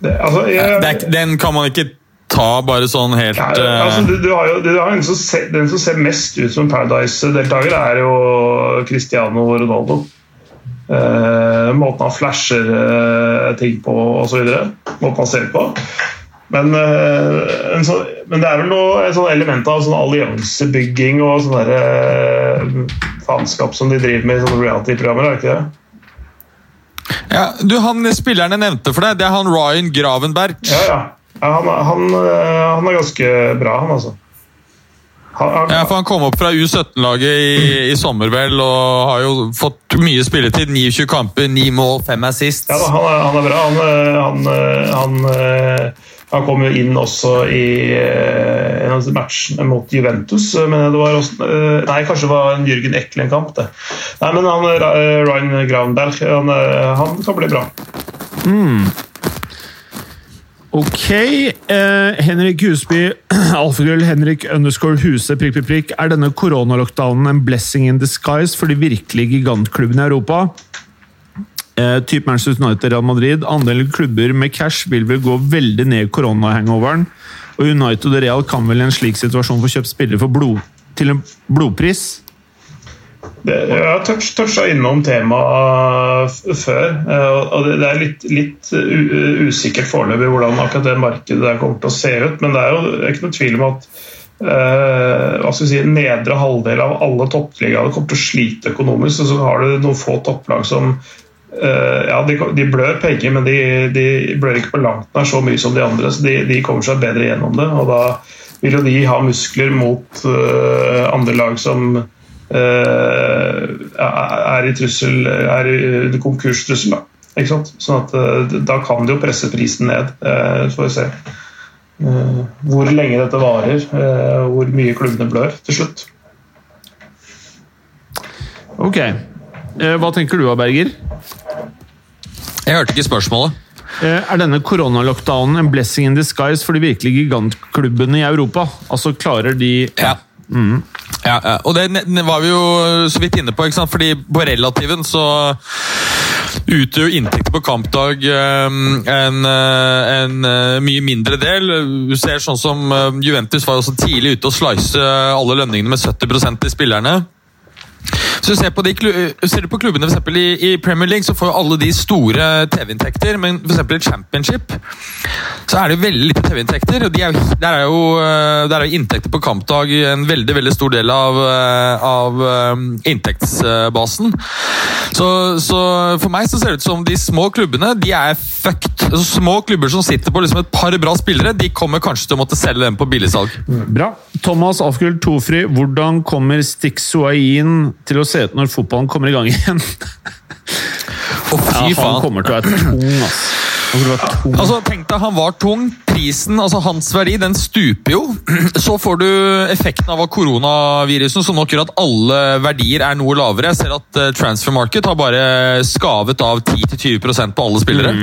Det, altså, jeg, det er, Den kan man ikke ta bare sånn helt Ja, altså, du, du har jo, du har en som ser, Den som ser mest ut som Paradise-deltaker, er jo Cristiano Ronaldo. Eh, måten han flasher eh, ting på osv. Måten han ser på. Men, eh, en sånn, men det er vel noe et sånt element av sånn alliansebygging og sånn derre eh, faenskap som de driver med i sånne reality-programmer, er det ikke det? ja, du, Han spilleren jeg nevnte for deg, det er han Ryan Gravenberg. Ja, ja. Ja han, han, eh, han er ganske bra, han altså. Han, han, Ja, for Han kom opp fra U17-laget i, i sommer vel, og har jo fått mye spilletid. 29 kamper, 9 mål, 5 assist. Ja, han, er, han er bra. Han, eh, han, eh, han, han kom jo inn også i en av matchene mot Juventus. Men det var også, nei, kanskje det var en Jürgen Eklen-kamp. det. Nei, men han, Ryan Gravenberg han, han kan bli bra. Ok. Eh, Henrik Husby, <clears throat> alfakrøll Henrik underscore Huse, prikk, prikk, prikk. Er denne koronalockdownen en blessing in disguise for de virkelige gigantklubbene i Europa? Eh, typ Manchester United Real Madrid. Andelen klubber med cash vil vel gå veldig ned koronahangoveren. Og United og Real kan vel i en slik situasjon få kjøpt spillere blod, til en blodpris? Jeg har touch, toucha innom temaet før. eh, og det, er litt, litt usikkert foreløpig hvordan akkurat det markedet der kommer til å se ut. Men det er jo ikke noe tvil om at eh, si, nedre halvdel av alle toppligaene kommer til å slite økonomisk. Og så har du noen få topplag som eh, ja, de, de blør penger, men de, de blør ikke på langt nær så mye som de andre. Så de, de kommer seg bedre gjennom det. Og da vil jo de ha muskler mot eh, andre lag som er i trussel Er i konkurstrussel. Da. Ikke sant? Sånn at eh, da kan de jo presse prisen ned. Eh, Så får vi se eh, hvor lenge dette varer. eh, Hvor mye klubbene blør til slutt. Ok. Eh, hva tenker du, Berger? Jeg hørte ikke spørsmålet. Eh, Er denne koronalockdownen en blessing in disguise for de virkelig gigantklubbene i Europa? Altså, klarer de Ja. Ja, ja. Og det var vi jo så vidt inne på, ikke sant? fordi på relativen så utgjør jo inntekter på kampdag eh, en, eh, en eh, mye mindre del. Du ser sånn som eh, Juventus var jo så tidlig ute og slice alle lønningene med 70% til spillerne. Så ser, på de, ser du på klubbene for eksempel, i, i Premier League, så får jo alle de store TV-inntekter. Men eksempel i Championship så er det jo veldig lite TV-inntekter. og de er der, er jo, eh, der er jo inntekter på kampdag en veldig veldig stor del av, eh, av eh, inntektsbasen. Så, så for meg så ser det ut som de små klubbene de er fucked. Altså, små klubber som sitter på liksom et par bra spillere, de kommer kanskje til å måtte selge dem på billigsalg. Bra. Thomas Afgull Tofri, hvordan kommer Stixuain til å se ut når fotballen kommer i gang igjen? Å, Ja, fy han faen. kommer til å være tung, ass. Han kommer til å være tung. Altså, Tenk deg, han var tung. Prisen, altså hans verdi, den stuper jo. <clears throat> Så får du effekten av koronavirusen, som nok gjør at alle verdier er noe lavere. Jeg ser at eh, Transfer Market har bare skavet av 10-20% på alle spillere.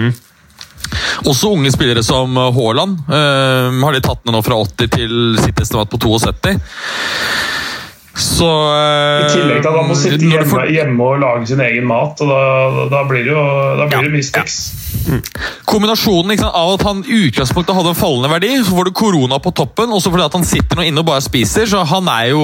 Også unge spillere som Haaland. Uh, har de tatt ned nå fra 80 til sitt estimat på 72. Så uh, I tillegg til at han må sitte hjemme, får... hjemme, og lage sin egen mat. og Da, da blir det jo da blir ja, det mistakes. Ja. Kombinasjonen sant, av at han i utgangspunktet hadde en fallende verdi, så får du korona på toppen, og så fordi at han sitter nå inne og bare spiser, så han er jo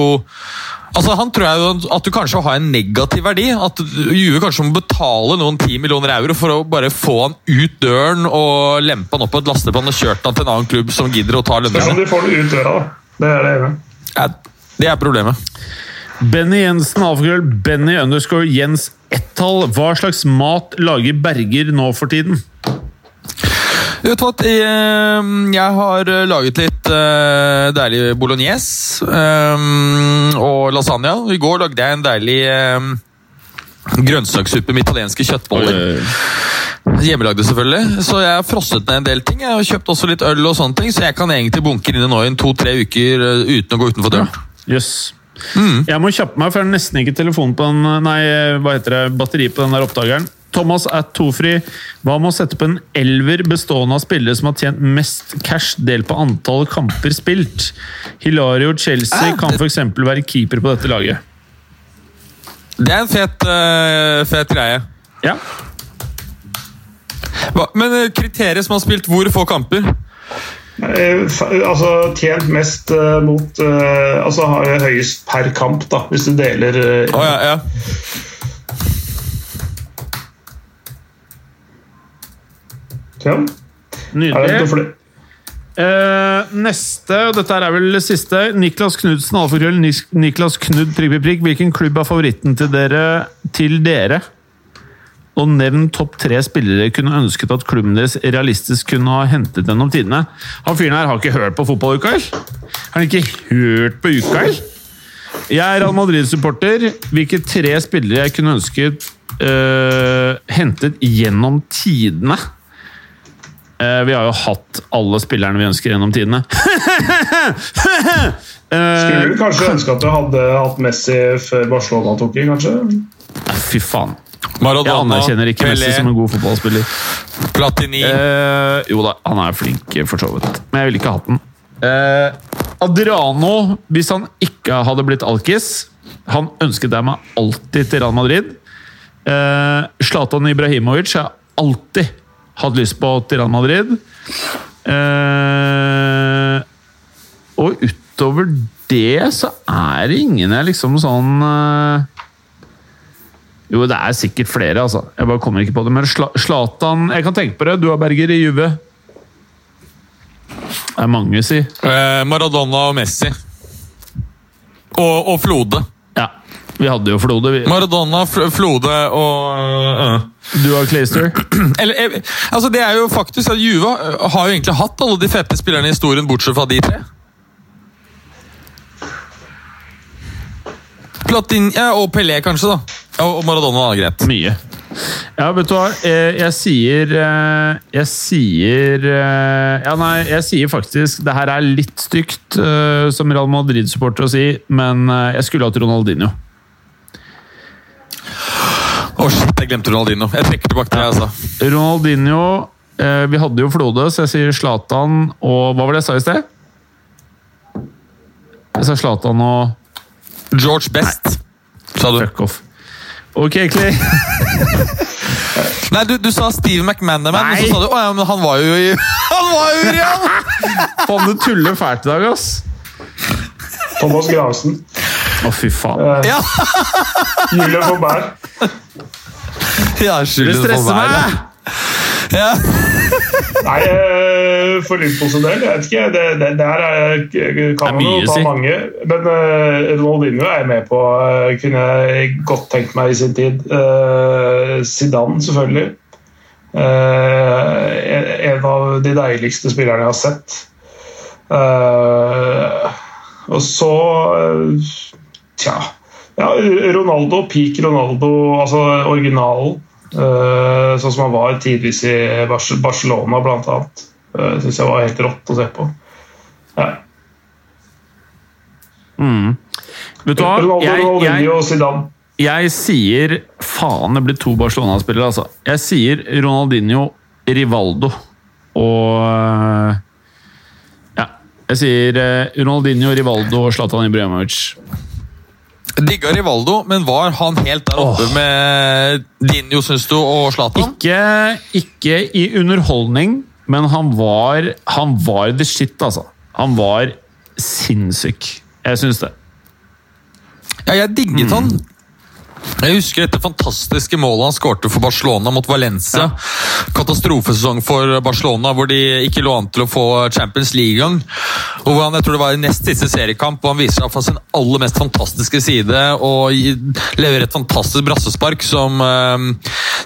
Altså, Han tror jeg jo at du kanskje har en negativ verdi. At Juve kanskje må betale noen 10 millioner euro for å bare få han ut døren og lempe han opp på et lasteplan og kjørt han til en annen klubb som gidder å ta lønningene. Spørs om de får det ut døra, da. Det er det jeg Ja, det er problemet. Benny Jensen, alfakrøll, Benny underscore Jens Ettal. Hva slags mat lager Berger nå for tiden? Vet du hva, eh, jeg har eh, laget litt eh, deilig bolognese og lasagne. I går lagde jeg en deilig grønnsakssuppe med italienske kjøttboller. Hjemmelagde, selvfølgelig. Så jeg har frosset ned en del ting. Jeg har kjøpt også litt øl, og sånne ting, så jeg kan egentlig bunke inn nå i to-tre uker uten å gå utenfor døren. Jøss. Yes. Mm. Jeg må kjappe meg, for jeg har nesten ikke telefon på den, nei, hva heter det, batteri på den der oppdageren. Thomas at Tofri. Hva med å sette på en elver bestående av spillere som har tjent mest cash delt på antall kamper spilt? Hilario Chelsea eh, kan f.eks. være keeper på dette laget. Det er en fet, uh, fet greie. Ja. Hva, men kriteriet som har spilt hvor få kamper? Eh, altså tjent mest uh, mot uh, Altså har høyest per kamp, da, hvis du deler oh, ja, ja. Ja. Nydelig. Uh, neste, og dette er vel siste. Niklas Knudsen, alfakrøll. Niklas Knud, prikk, prikk. Hvilken klubb er favoritten til dere? Til dere? Og nevn topp tre spillere kunne ønsket at klubben deres realistisk kunne ha hentet gjennom tidene. Han fyren her har ikke hørt på fotballuka, eller? Har han ikke hørt på uka, eller? Jeg er Real Madrid-supporter. Hvilke tre spillere jeg kunne ønsket øh, hentet gjennom tidene? Uh, vi har jo hatt alle spillerne vi ønsker gjennom tidene. uh, <laughs> Skulle du kanskje ønske at du hadde hatt Messi før Barcelona tok i, kanskje? Fy faen. Maradona, jeg anerkjenner ikke Messi som en god fotballspiller. Platini. Eh, jo da, han er flink, for så vidt. Men jeg ville ikke hatt den. Adriano, hvis han ikke hadde blitt alkis Han ønsket deg meg alltid til Real Madrid. Zlatan Ibrahimovic har alltid hatt lyst på til Real Madrid. Eh, og utover det så er det ingen jeg liksom sånn eh, Jo, det er sikkert flere, altså. Jeg bare kommer ikke på det. Men Slatan Jeg kan tenke på det. Du har Berger i Juve. Det er mange, si. Eh, Maradona og Messi. Og, og Flode. Vi hadde jo Flode. Vi. Maradona, Flode og uh. Du har Clayster? <clears throat> Eller, eh, altså det er jo faktisk at Juve har jo egentlig hatt alle de fette spillerne i historien, bortsett fra de tre. Platin, ja, og Pelé, kanskje. da Og Maradona er greit. Mye. Ja, vet du hva. Jeg, jeg sier Jeg sier Ja, nei, jeg sier faktisk Det her er litt stygt som Real Madrid-supporter å si, men jeg skulle hatt Ronaldinho. Å, oh, shit, jeg glemte Ronaldinho. Jeg trekker tilbake det jeg sa. Ronaldinho eh, Vi hadde jo Flode, så jeg sier Zlatan og Hva var det jeg sa i sted? Jeg sa Zlatan og George Best, sa du. Fuck off. Ok, Clay. Nei, du, du, sa Steve McManaman, men så sa du Å ja, men han var jo i <laughs> Han var jo i Real! Faen, du tuller fælt i dag, ass. Thomas Gravesen. Å, fy faen. Uh, ja. Julie Forberg. Ja, det stresser meg! Ja. Nei, eh, for Liverpools del, jeg vet ikke. Det, det, det her er, kan man jo ta mange. Men uh, Ronaldinho er jeg med på. Uh, kunne jeg godt tenkt meg i sin tid. Uh, Zidane, selvfølgelig. Uh, en av de deiligste spillerne jeg har sett. og så Tja ja, Ronaldo, peak Ronaldo, altså originalen. Uh, sånn som han var tidvis i Barcelona, annet. Uh, Syns jeg var helt rått å se på. Ja. Mm. Vet du hva? Jeg, jeg. Jeg sier Faen, det blir to Barcelona-spillere, altså. Jeg sier Ronaldinho Rivaldo. Og eh, ja, jeg sier eh, Ronaldinho, Rivaldo og Zlatan Ibrahimovic. Digga Rivaldo, men var han helt der oppe med Dinjo, syns du, og Zlatan? Ikke, ikke i underholdning, men han var, han var the shit, altså. Han var sinnssyk. Jeg syns det. Ja, jeg digget han. Jeg husker dette fantastiske målet han skårte for Barcelona mot Valencia. Katastrofesesong for Barcelona, hvor de ikke lå an til å få Champions League-gang. Og hvor han, jeg tror det var i nest siste seriekamp, og han viser seg fra sin aller mest fantastiske side og leverer et fantastisk brassespark som eh,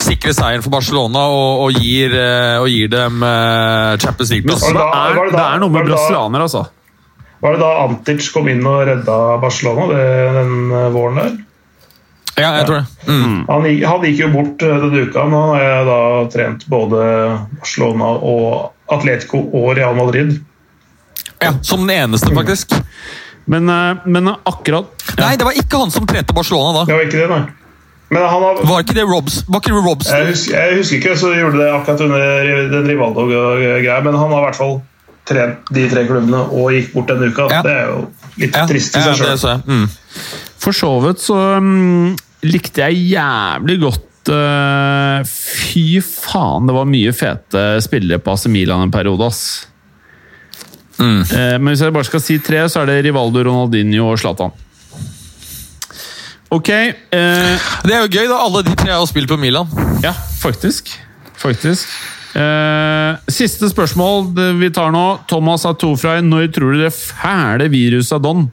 sikrer seieren for Barcelona og, og, gir, eh, og gir dem eh, Champions League-plass. Det det er, det det er noe med brasilianere, altså. Var det da Antic kom inn og redda Barcelona den eh, våren der? Ja, jeg tror det. Mm. Han gikk, han gikk jo bort eh, denne uka. Nå har jeg da trent både Barcelona og Atletico og Real Madrid. Ja, Som den eneste, faktisk. Men, eh, men akkurat Nei, det var ikke han som trente Barcelona da. Det var ikke det, nei. Men han har, Var ikke det Robs, var ikke det Robs? jeg, husker, jeg husker ikke så gjorde det akkurat under den Rivaldo-greia, men han har i hvert fall trent de tre klubbene og gikk bort denne uka. Ja. Det er jo litt Ja, trist i seg det sjøl. Mm. For så vidt så mm, likte jeg jævlig godt eh, Fy faen, det var mye fete spillere på AC Milan en periode, ass. Mm. Eh, men hvis jeg bare skal si tre, så er det Rivaldo, Ronaldinho og Zlatan. Ok. eh, Det er jo gøy, da. Alle de tre har spilt på Milan. ja, faktisk. Faktisk. Eh, siste spørsmål vi tar nå. Thomas Atofrei, når tror du det fæle viruset er don?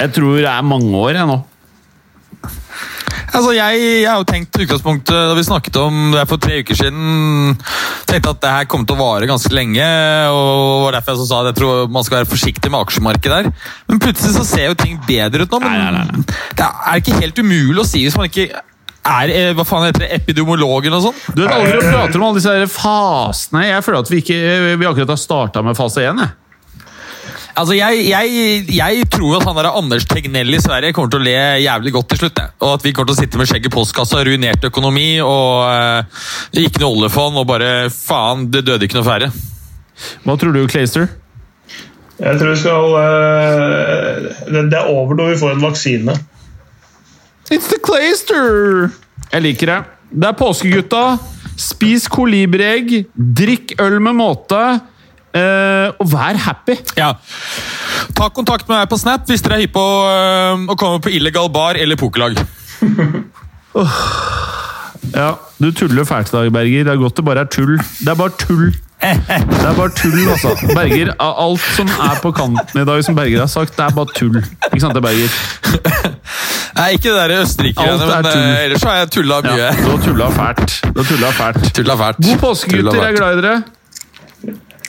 Jeg tror det er mange år, jeg nå. Altså, jeg, jeg har jo tenkt utgangspunktet, Da vi snakket om det for tre uker siden tenkte at det her kommer til å vare ganske lenge. og var derfor jeg sa at jeg tror man skal være forsiktig med aksjemarkedet der. Men plutselig så ser jo ting bedre ut nå. Men Nei, nei, nei, det er ikke helt umulig å si hvis man ikke er eh, hva faen heter det, epidemiologen og sånn? Du vet, aldri prater om alle disse fasene. Jeg føler at vi, ikke, vi akkurat har starta med fase én. Altså, jeg, jeg, jeg tror at han der Anders Tegnell i Sverige kommer til å le jævlig godt til slutt. jeg. Og at vi kommer til å sitte med skjegg i postkassa, ruinert økonomi og eh, ikke noe oljefond og bare faen, det døde ikke noe færre. Hva tror du, Clayster? Jeg tror vi skal eh, det, det er over når vi får en vaksine. It's the Clayster! Jeg liker det. Det er påskegutta. Spis kolibriegg, drikk øl med måte, eh, og vær happy. Ja. Ta kontakt med meg på Snap hvis dere er hypp på uh, å komme på illegal bar eller pokerlag. <laughs> Ja, Du tuller fælt i dag, Berger. Det er godt det bare er tull. Det er bare tull. Det er bare tull, altså. Berger, Alt som er på kanten i dag, som Berger har sagt, det er bare tull. Ikke sant det, Berger? <laughs> Nei, ikke det der er men tull. øh, ellers har jeg tulla mye. Ja, du har tulla fælt. Du har tulla fælt. Tulla fælt. God påske, gutter. Jeg er glad i dere.